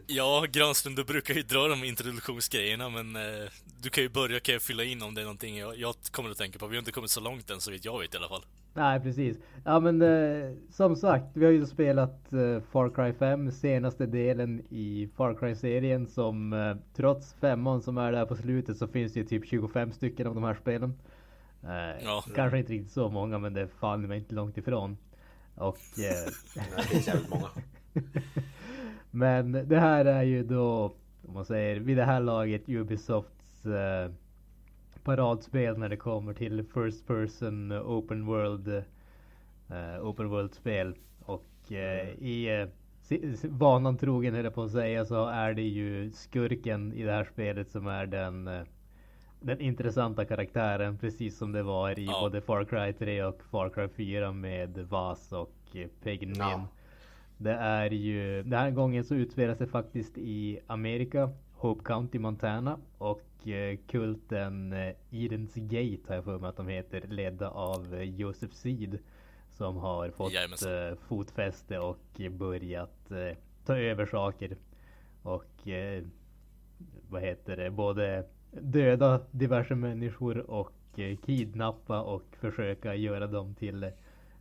Ja, Granström, du brukar ju dra de introduktionsgrejerna, men eh, du kan ju börja, kan jag fylla in om det är någonting jag, jag kommer att tänka på. Vi har inte kommit så långt än, så vitt jag vet i alla fall. Nej, precis. Ja, men eh, som sagt, vi har ju spelat eh, Far Cry 5, senaste delen i Far Cry-serien, som eh, trots femman som är där på slutet så finns det ju typ 25 stycken av de här spelen. Eh, ja. Kanske inte riktigt så många, men det är fan inte långt ifrån. Och... <laughs> Eh, det finns jävligt många. <laughs> Men det här är ju då, om man säger, vid det här laget Ubisofts eh, paradspel när det kommer till First Person Open World eh, Open World-spel. Och eh, mm. i eh, vanan trogen höll jag på att säga så är det ju skurken i det här spelet som är den eh, den intressanta karaktären precis som det var i ja. både Far Cry 3 och Far Cry 4 med Vas och Pagan ja. Det är ju, den här gången så utspelar sig faktiskt i Amerika, Hope County, Montana och eh, kulten eh, Edens Gate har jag för mig att de heter, ledda av eh, Joseph Seed som har fått eh, fotfäste och börjat eh, ta över saker och vad heter det, både döda diverse människor och kidnappa och försöka göra dem till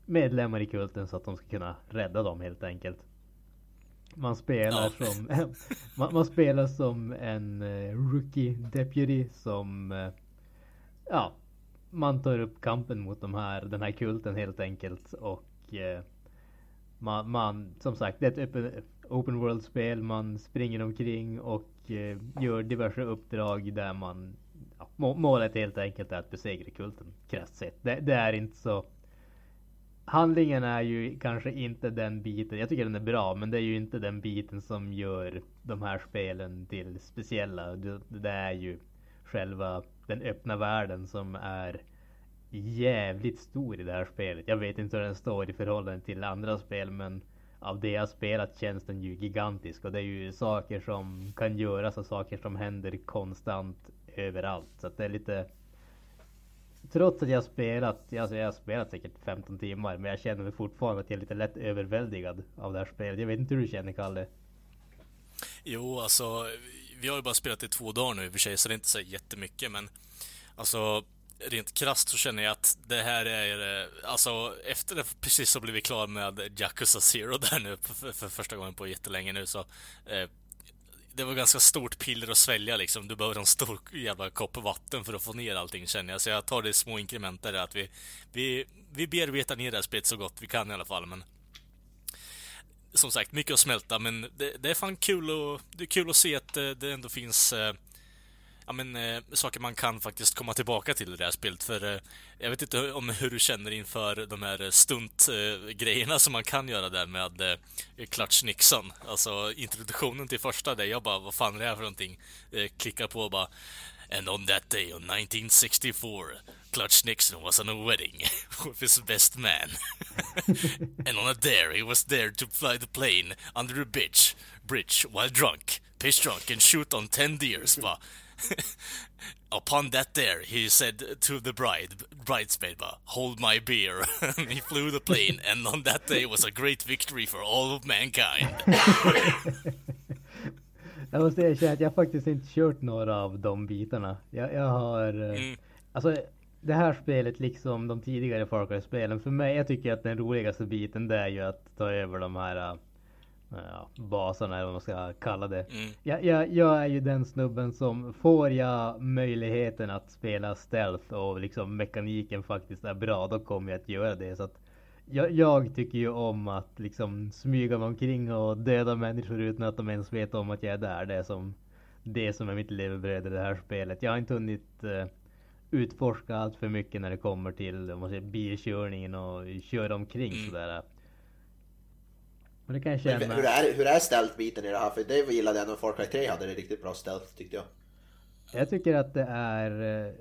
medlemmar i kulten så att de ska kunna rädda dem helt enkelt. Man spelar ja. som man, man, spelar som en uh, rookie deputy som uh, ja, man tar upp kampen mot de här, den här kulten helt enkelt och man, man, som sagt, det är ett open, open world-spel. Man springer omkring och eh, gör diverse uppdrag där man ja, målet helt enkelt är att besegra kulten krasst sett. Det, det är inte så handlingen är ju kanske inte den biten. Jag tycker den är bra, men det är ju inte den biten som gör de här spelen till speciella. Det, det är ju själva den öppna världen som är jävligt stor i det här spelet. Jag vet inte hur den står i förhållande till andra spel, men av det jag spelat känns den ju gigantisk och det är ju saker som kan göras och saker som händer konstant överallt. Så att det är lite Trots att jag spelat, alltså jag har spelat säkert 15 timmar, men jag känner mig fortfarande att jag är lite lätt överväldigad av det här spelet. Jag vet inte hur du känner, Kalle? Jo, alltså, vi har ju bara spelat i två dagar nu i och för sig, så det är inte så jättemycket, men alltså rent krasst så känner jag att det här är, eh, alltså efter det precis så blev vi klara med Yakuza Zero <laughs> där nu för, för första gången på jättelänge nu så eh, det var ganska stort piller att svälja liksom. Du behöver en stor jävla kopp vatten för att få ner allting känner jag. Så jag tar det i små inkrementer att vi, vi, vi bearbetar ner det här spelet så gott vi kan i alla fall. Men som sagt, mycket att smälta, men det, det är fan kul och det är kul att se att det, det ändå finns eh, ja, men, eh, saker man kan faktiskt komma tillbaka till i det här spelet. För eh, jag vet inte om hur du känner inför de här stuntgrejerna eh, eh som man kan göra där med eh, Clutch Nixon. Alltså introduktionen till första där jag bara, vad fan är det här för någonting? Eh, klickar på och bara And on that day on 1964 Clutch Nixon was on a wedding <laughs> with his best man. <laughs> and on a dare he was there to fly the plane under a bridge, bridge while drunk, piss drunk and shoot on 10 deers. Bara, <laughs> Upon that there, he said to the bride, bridesmaid, hold my beer. <laughs> he flew the plane, and on that day was a great victory for all of mankind. <laughs> jag måste erkänna att jag faktiskt inte kört några av de bitarna. Jag, jag har... Eh, mm. Alltså, det här spelet, liksom de tidigare Far Cry-spelen, för mig, jag tycker att den roligaste biten det är ju att ta över de här eh, ja, baserna eller vad man ska kalla det. Mm. Jag, jag, jag, är ju den snubben som får jag möjligheten att spela stealth och liksom mekaniken faktiskt är bra, då kommer jag att göra det. Så att jag, jag tycker ju om att liksom smyga mig omkring och döda människor utan att de ens vet om att jag är där. Det är som det som är mitt levebröd i det här spelet. Jag har inte hunnit uh, utforska allt för mycket när det kommer till säger, bilkörningen och köra omkring mm. sådär. Men det kan jag känna. hur är, hur är stealth-biten i det här? För det gillade jag när Far Cry 3 hade det riktigt bra stealth tyckte jag. Jag tycker att det är eh,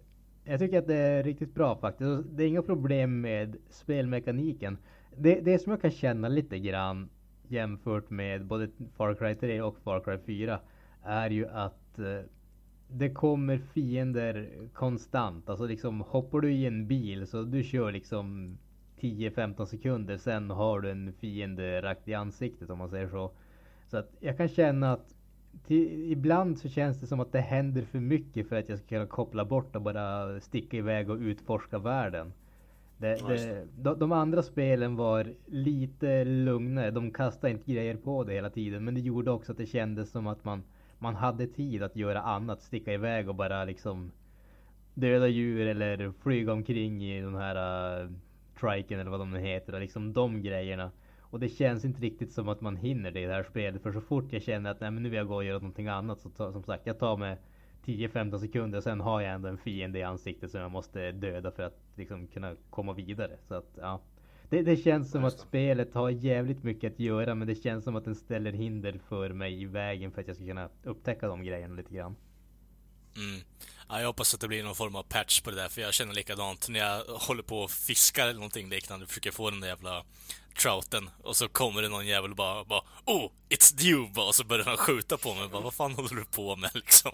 jag tycker att det är riktigt bra faktiskt. Det är inga problem med spelmekaniken. Det, det som jag kan känna lite grann jämfört med både Far Cry 3 och Far Cry 4 är ju att eh, det kommer fiender konstant. Alltså liksom hoppar du i en bil så du kör liksom 10-15 sekunder sen har du en fiende rakt i ansiktet om man säger så. Så att jag kan känna att till, ibland så känns det som att det händer för mycket för att jag ska kunna koppla bort och bara sticka iväg och utforska världen. Det, det, de, de, andra spelen var lite lugnare. De kastade inte grejer på det hela tiden. Men det gjorde också att det kändes som att man, man hade tid att göra annat. Sticka iväg och bara liksom döda djur eller flyga omkring i den här uh, triken eller vad de nu heter. Och liksom de grejerna. Och det känns inte riktigt som att man hinner det i det här spelet. För så fort jag känner att nej, men nu vill jag gå och göra någonting annat. Så ta, som sagt, jag tar mig 10-15 sekunder. Sen har jag ändå en fiende i ansiktet som jag måste döda för att liksom kunna komma vidare. Så att ja. Det, det känns som att spelet har jävligt mycket att göra. Men det känns som att den ställer hinder för mig i vägen för att jag ska kunna upptäcka de grejerna lite grann. Mm. Ja, jag hoppas att det blir någon form av patch på det där, för jag känner likadant när jag håller på och fiskar eller någonting liknande, försöker få den där jävla trouten och så kommer det någon jävel och bara, bara Oh, it's you! Bara, och så börjar han skjuta på mig. Bara, Vad fan håller du på med <laughs> liksom?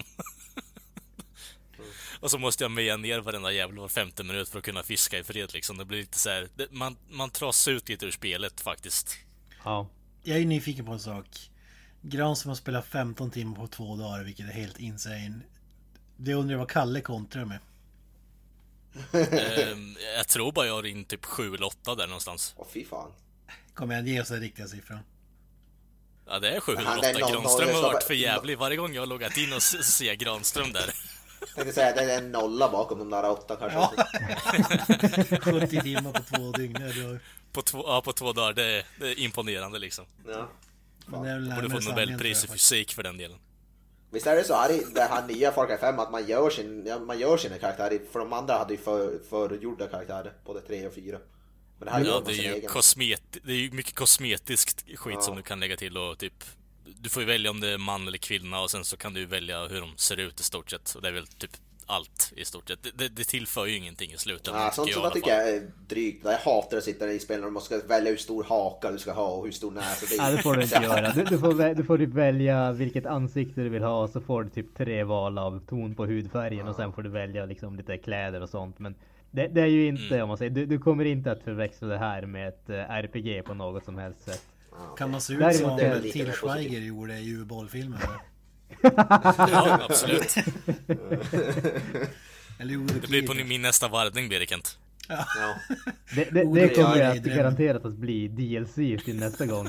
och så måste jag meja ner varenda jävel var femte minut för att kunna fiska i fred liksom. Det blir lite så här, det, man, man trasar ut lite ur spelet faktiskt. Ja. Jag är nyfiken på en sak. Gran som har spelat 15 timmar på två dagar, vilket är helt insane. Det undrar jag vad Kalle kontrar med. um, jag tror bara jag har in typ 7 eller 8 där någonstans. Åh fy fan. Kom igen, ge oss den riktiga siffran. Ja, det är 708. Granström har varit för jävlig. Varje gång jag har loggat in och ser Granström där. Jag tänkte säga det är en nolla bakom de där åtta kanske. Ja. 70 <laughs> timmar på två dygn. På två, ja, på två dagar. Det är, det är imponerande liksom. Ja. Men det är Borde få Nobelpris i fysik för den delen. Visst är det så här i det här nya Far Cry 5 att man gör, sin, ja, man gör sina karaktärer, för de andra hade ju för, förgjorda karaktärer, både 3 och 4. Men det här ja, det är ju egen. kosmet, det är ju mycket kosmetiskt skit ja. som du kan lägga till och typ Du får ju välja om det är man eller kvinna och sen så kan du välja hur de ser ut i stort sett och det är väl typ allt i stort sett. Det, det tillför ju ingenting i slutändan. Ja, sånt som jag tycker jag är drygt. Jag hatar att sitta i spel och man ska välja hur stor haka du ska ha och hur stor näsa. Det, ja, det får du inte <laughs> göra. Du, du, får, du får typ välja vilket ansikte du vill ha och så får du typ tre val av ton på hudfärgen ja. och sen får du välja liksom lite kläder och sånt. Men det, det är ju inte, mm. om man säger, du, du, kommer inte att förväxla det här med ett eh, RPG på något som helst sätt. Kan man se ut Däremot som Till Schweiger gjorde i U-bollfilmen? Ja, absolut. det blir på min nästa varvning, Berikent. Ja. ja. Det, det, det kommer att garanterat att bli DLC till nästa gång.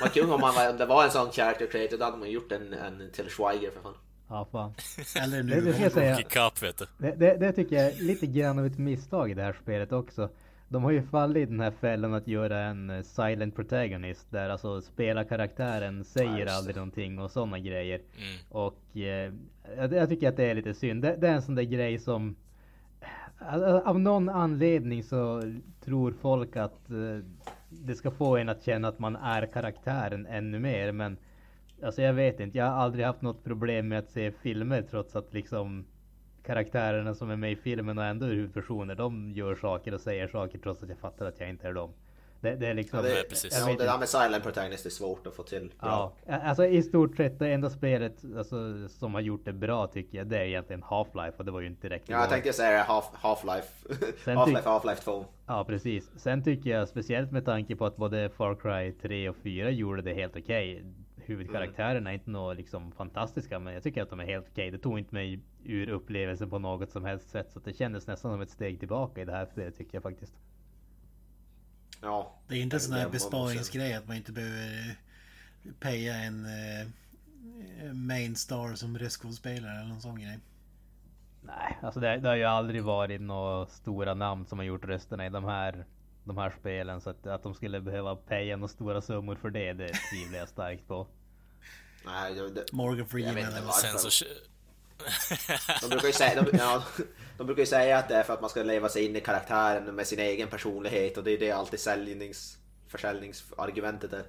Vad kul om, man, om det var en sån character creator, då hade man gjort en, en till Schweiger för fan. Ja, fan. Eller nu. Det, det, ska jag säga, det, det, det tycker jag är lite grann av ett misstag i det här spelet också. De har ju fallit i den här fällan att göra en eh, silent protagonist där alltså spelarkaraktären säger nice. aldrig någonting och sådana grejer. Mm. Och eh, jag, jag, tycker att det är lite synd. Det, det är en sån där grej som eh, av någon anledning så tror folk att eh, det ska få en att känna att man är karaktären ännu mer men Alltså jag vet inte, jag har aldrig haft något problem med att se filmer trots att liksom karaktärerna som är med i filmen och ändå är huvudpersoner, de gör saker och säger saker trots att jag fattar att jag inte är dem. Det, det är liksom... Ja, det, precis. Ja, det där med silent protagonist är svårt att få till bra. Ja, alltså i stort sett det enda spelet alltså, som har gjort det bra tycker jag, det är egentligen Half-Life och det var ju inte direkt Ja, jag tänkte säga Half, Half-Life. <laughs> Half-Life, Half-Life 2. Ja, precis. Sen tycker jag speciellt med tanke på att både Far Cry 3 och 4 gjorde det helt okej. Okay huvudkaraktärerna är inte något liksom fantastiska men jag tycker att de är helt okej. Okay. Det tog inte mig ur upplevelsen på något som helst sätt. Så det kändes nästan som ett steg tillbaka i det här spelet tycker jag faktiskt. Ja. Det är inte en sån här besparingsgrej att man inte behöver peja en eh, main star som röstskådespelare eller någon sån grej. Nej, alltså det, det, har ju aldrig varit några stora namn som har gjort rösterna i de här de här spelen. Så att, att de skulle behöva paya några stora summor för det, det tvivlar jag starkt på. Nej, det, det, Morgan Freeman eller varför. Sen så... de, brukar ju säga, de, ja, de brukar ju säga att det är för att man ska leva sig in i karaktären med sin egen personlighet och det är det alltid säljnings, försäljningsargumentet är.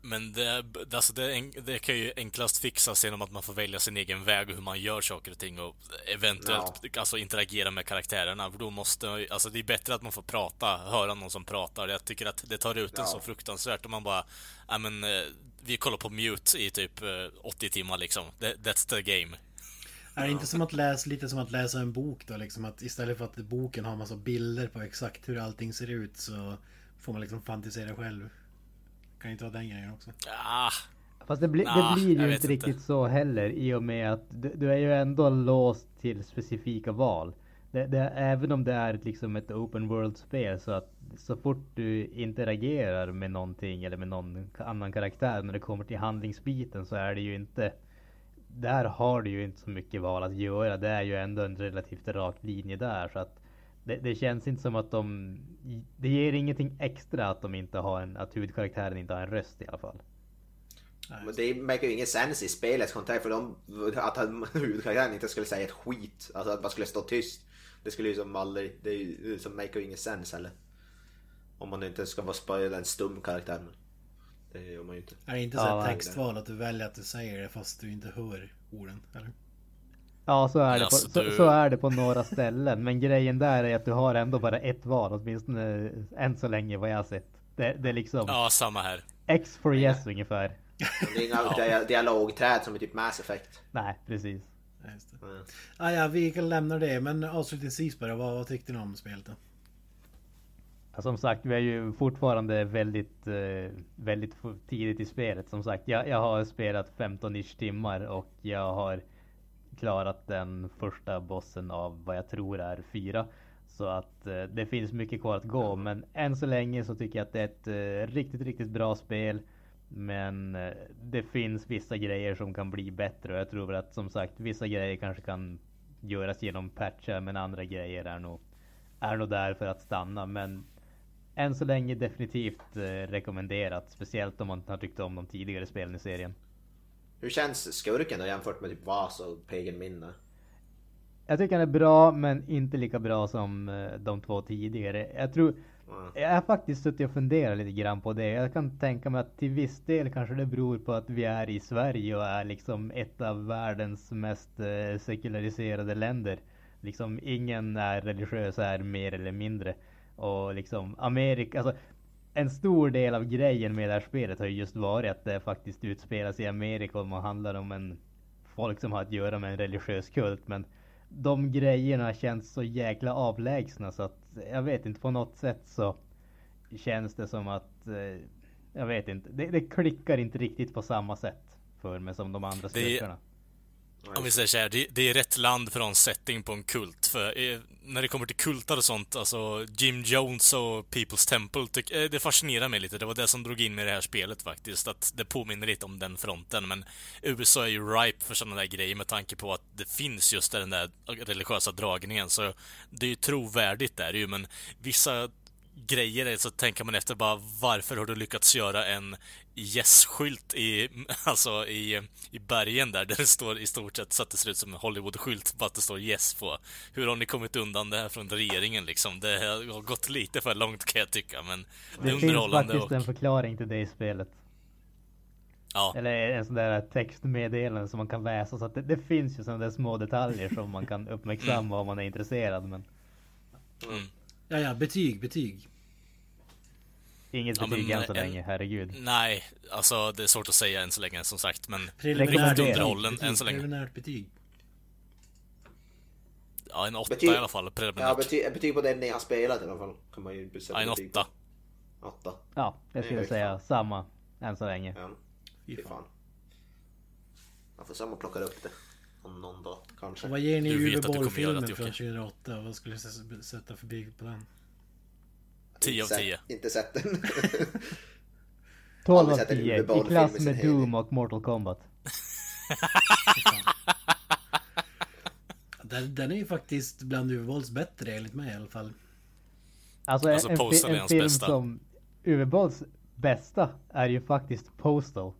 Men det, alltså det, det kan ju enklast fixas genom att man får välja sin egen väg och hur man gör saker och ting och eventuellt alltså interagera med karaktärerna. För då måste, alltså det är bättre att man får prata, höra någon som pratar. Jag tycker att det tar ut en Ja. så fruktansvärt om man bara, ja men eh, vi kollar på mute i typ eh, 80 timmar liksom. That, that's the game. Är det inte som att läsa, lite som att läsa en bok då liksom att istället för att boken har massa bilder på exakt hur allting ser ut så får man liksom fantisera själv. Kan inte vara den grejen också. Ah, Fast det, bli, Nah, det blir jag ju inte inte. riktigt så heller i och med att du, du är ju ändå låst till specifika val. Det, det, även om det är liksom ett open world-spel så att så fort du interagerar med någonting eller med någon annan karaktär när det kommer till handlingsbiten så är det ju inte där har du ju inte så mycket val att göra. Det är ju ändå en relativt rak linje där. Så att det, det känns inte som att de... Det ger ingenting extra att de inte har en... Att huvudkaraktären inte har en röst i alla fall. Men det märker ju ingen sens i spelets kontext för de, att <laughs> huvudkaraktären inte skulle säga ett skit. Alltså att man skulle stå tyst. Det skulle ju som aldrig, det är ju som make ju ingen sens heller. Om man inte ska vara spela en stum karaktär. Men det gör man ju inte. Är det inte Ja, så nej, textval att du väljer att du säger det fast du inte hör orden? Eller? Ja, så är, det Alltså, på, så, du- så är det på några ställen. Men grejen där är att du har ändå bara ett val, åtminstone än så länge vad jag har sett. Det, det är liksom ja, samma här. X for yes ungefär. Det är inga dia- dialogträd som är typ Mass Effect. Nej, precis. Ja, just det. Mm. Ah, ja, vi kan lämna det. Men avslutningsvis bara, vad, vad tyckte ni om spelet då? Ja, Som sagt, vi är ju fortfarande väldigt, eh, väldigt tidigt i spelet. Som sagt, jag, jag har spelat 15-ish timmar och jag har klarat den första bossen av vad jag tror är fyra. Så att eh, det finns mycket kvar att gå. Men än så länge så tycker jag att det är ett eh, riktigt, riktigt bra spel. Men eh, det finns vissa grejer som kan bli bättre och jag tror väl att som sagt vissa grejer kanske kan göras genom patchar men andra grejer är nog, är nog där för att stanna. Men än så länge definitivt eh, rekommenderat. Speciellt om man har tyckt om de tidigare spelen i serien. Hur känns skurken då jämfört med typ Vas och Pagan Minne? Jag tycker han är bra men inte lika bra som eh, de två tidigare. Jag tror. Jag har faktiskt suttit och funderat lite grann på det. Jag kan tänka mig att till viss del kanske det beror på att vi är i Sverige och är liksom ett av världens mest eh, sekulariserade länder. Liksom ingen är religiös här mer eller mindre. Och liksom Amerika, alltså en stor del av grejen med det här spelet har ju just varit att det faktiskt utspelas i Amerika och man handlar om en folk som har att göra med en religiös kult. Men de grejerna känns så jäkla avlägsna så att jag vet inte på något sätt så känns det som att eh, jag vet inte. Det, det klickar inte riktigt på samma sätt för mig som de andra skurkarna. Om vi säger så här, det, det är rätt land för en setting på en kult. För eh, när det kommer till kultar och sånt, alltså Jim Jones och People's Temple, tyck, eh, det fascinerar mig lite. Det var det som drog in mig i det här spelet faktiskt. Att det påminner lite om den fronten. Men USA är ju ripe för sådana där grejer med tanke på att det finns just den där religiösa dragningen. Så det är ju trovärdigt där ju, men vissa grejer är så tänker man efter bara varför har du lyckats göra en yes-skylt i, <laughs> alltså i, i bergen där, där det står i stort sett så att det ser ut som en Hollywood-skylt, bara att det står yes på. Hur har ni kommit undan det här från regeringen liksom? Det har gått lite för långt kan jag tycka, men det är Det finns underhållande faktiskt och... en förklaring till det i spelet. Ja, Eller en sån där textmeddelande som man kan läsa. Så att det, det finns ju sådana där små detaljer som man kan uppmärksamma om man är intresserad. Men mm. Ja, ja, betyg, betyg. inget Ja, betyg men, än så eh, länge, herregud. Nej, alltså det är svårt att säga än så länge som sagt, men betyg, Underhållen betyg, än så länge. Preliminärt betyg. ja, en åtta Betyg- i alla fall, Ja, preliminärt. betyg, betyg på den ni har spelat i alla fall. Kan man ju Ja, en åtta. Åtta. Ja, jag skulle säga samma än så länge. Ja, Fy fan. om man plockar upp det. Om någon dag kanske. Och vad ger ni det, från Jocke. 2008? Vad skulle du sätta för betyg på den? 10 av Inte sett- 10. Inte sett den. 12 <laughs> Aldrig av sett en 10 Uwe i klass med. Doom och Mortal Kombat. <laughs> Den, den är ju faktiskt bland Uwe Bolls bättre enligt mig i alla fall. Alltså, Alltså, en, Postal en hans film bästa. som Uwe Bolls bästa är ju faktiskt Postal.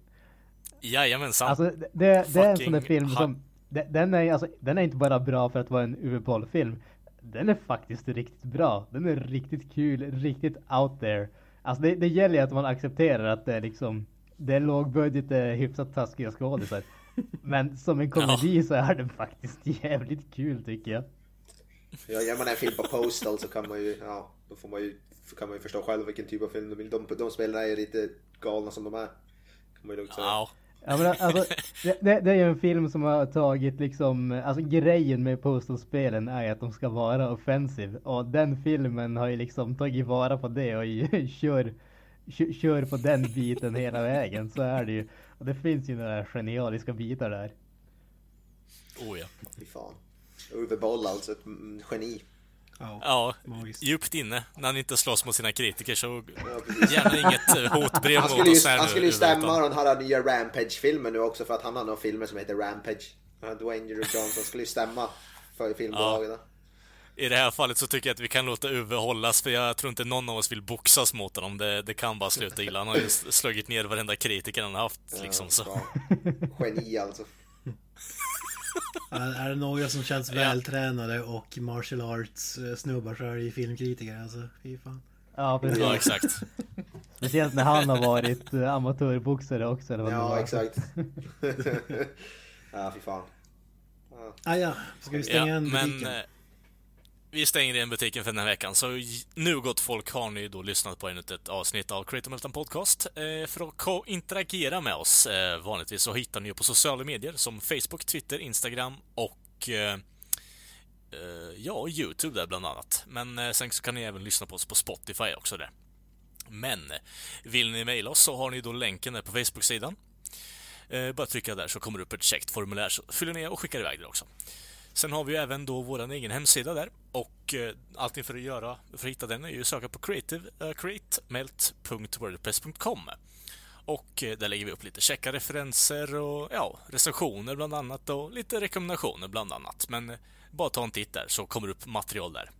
Jajamensan. Alltså det, det är en sån där film som den är, alltså, den är inte bara bra för att vara en Uwe Boll-film. Den är faktiskt riktigt bra. Den är riktigt kul, riktigt out there. Alltså det, det gäller ju att man accepterar att det är liksom Det är lågbudget, det är hyfsat taskiga skådisar. <laughs> Men som en komedi så är den faktiskt jävligt kul tycker jag. Ja, gör man en film på Postal så kan man ju, ja, då får man ju, kan man ju förstå själv vilken typ av film de vill. De, de spelarna är ju lite galna som de är. Kan man ju lugnt säga. Ja. Ja men alltså, det, det, det är ju en film som har tagit liksom, alltså grejen med Postal-spelen är att de ska vara offensive. Och den filmen har ju liksom tagit vara på det och <laughs> kör, kör, kör på den biten hela vägen. Så är det ju. Och det finns ju några genialiska bitar där. Oh ja. Fy fan. Uwe Boll alltså, ett geni. Ja. Ja, Magiskt. djupt inne när han inte slåss mot sina kritiker så Ja, gärna inget eh, <laughs> hotbrev mot oss här han skulle ju stämma den här nya Rampage-filmen nu också för att han har några filmer som heter Rampage. Dwayne Johnson <laughs> skulle ju stämma för filmbolagen. Ja. I det här fallet så tycker jag att vi kan låta Uwe hållas för jag tror inte någon av oss vill boxas mot honom. Det, det kan bara sluta illa. Han har ju slagit ner varenda kritiker han har haft liksom så. Geni alltså. <laughs> Är, är det några som känns vältränade och martial arts eh, snubbar så är det ju filmkritiker alltså. Fy fan. Ja precis. Ja, exakt. <laughs> Speciellt när han har varit uh, amatörboxare också. Eller vad Ja, var. exakt. <laughs> <laughs> ja, fy fan. Ja. Ah, ja, ska vi stänga Ja, men butiken? eh, vi stänger igen butiken för den här veckan. Så nu gott folk har ni då lyssnat på ännu ett avsnitt av Creator Meltdown Podcast. Eh, för att interagera med oss eh, vanligtvis så hittar ni ju på sociala medier som Facebook, Twitter, Instagram och eh, ja, Youtube där bland annat. Men sen så kan ni även lyssna på oss på Spotify också där. Men vill ni mejla oss så har ni då länken där på Facebook-sidan. Bara trycka där så kommer det upp ett käckt formulär så fyller ni och skickar iväg det också. Sen har vi ju även då vår egen hemsida där och eh, allting för att göra för att hitta den är ju att söka på creative, eh, uh, createmelt.wordpress.com och eh, där lägger vi upp lite checka referenser och ja, recensioner bland annat och lite rekommendationer bland annat. Men bara ta en titt där så kommer det upp material där.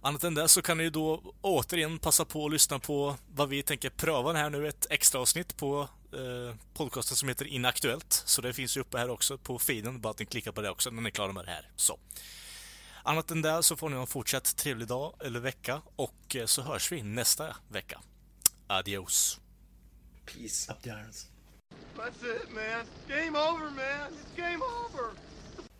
Annat än det så kan ni ju då återigen passa på att lyssna på vad vi tänker pröva här nu, ett extra avsnitt på eh, podcasten som heter Inaktuellt. Så det finns ju uppe här också på feeden, bara att ni klickar på det också när ni är klara med det här. Så. Annat än det så får ni ha en fortsatt trevlig dag eller vecka och eh, så hörs vi nästa vecka. Adios. Peace. Up the irons. That's it, man. Game over, man. It's game over.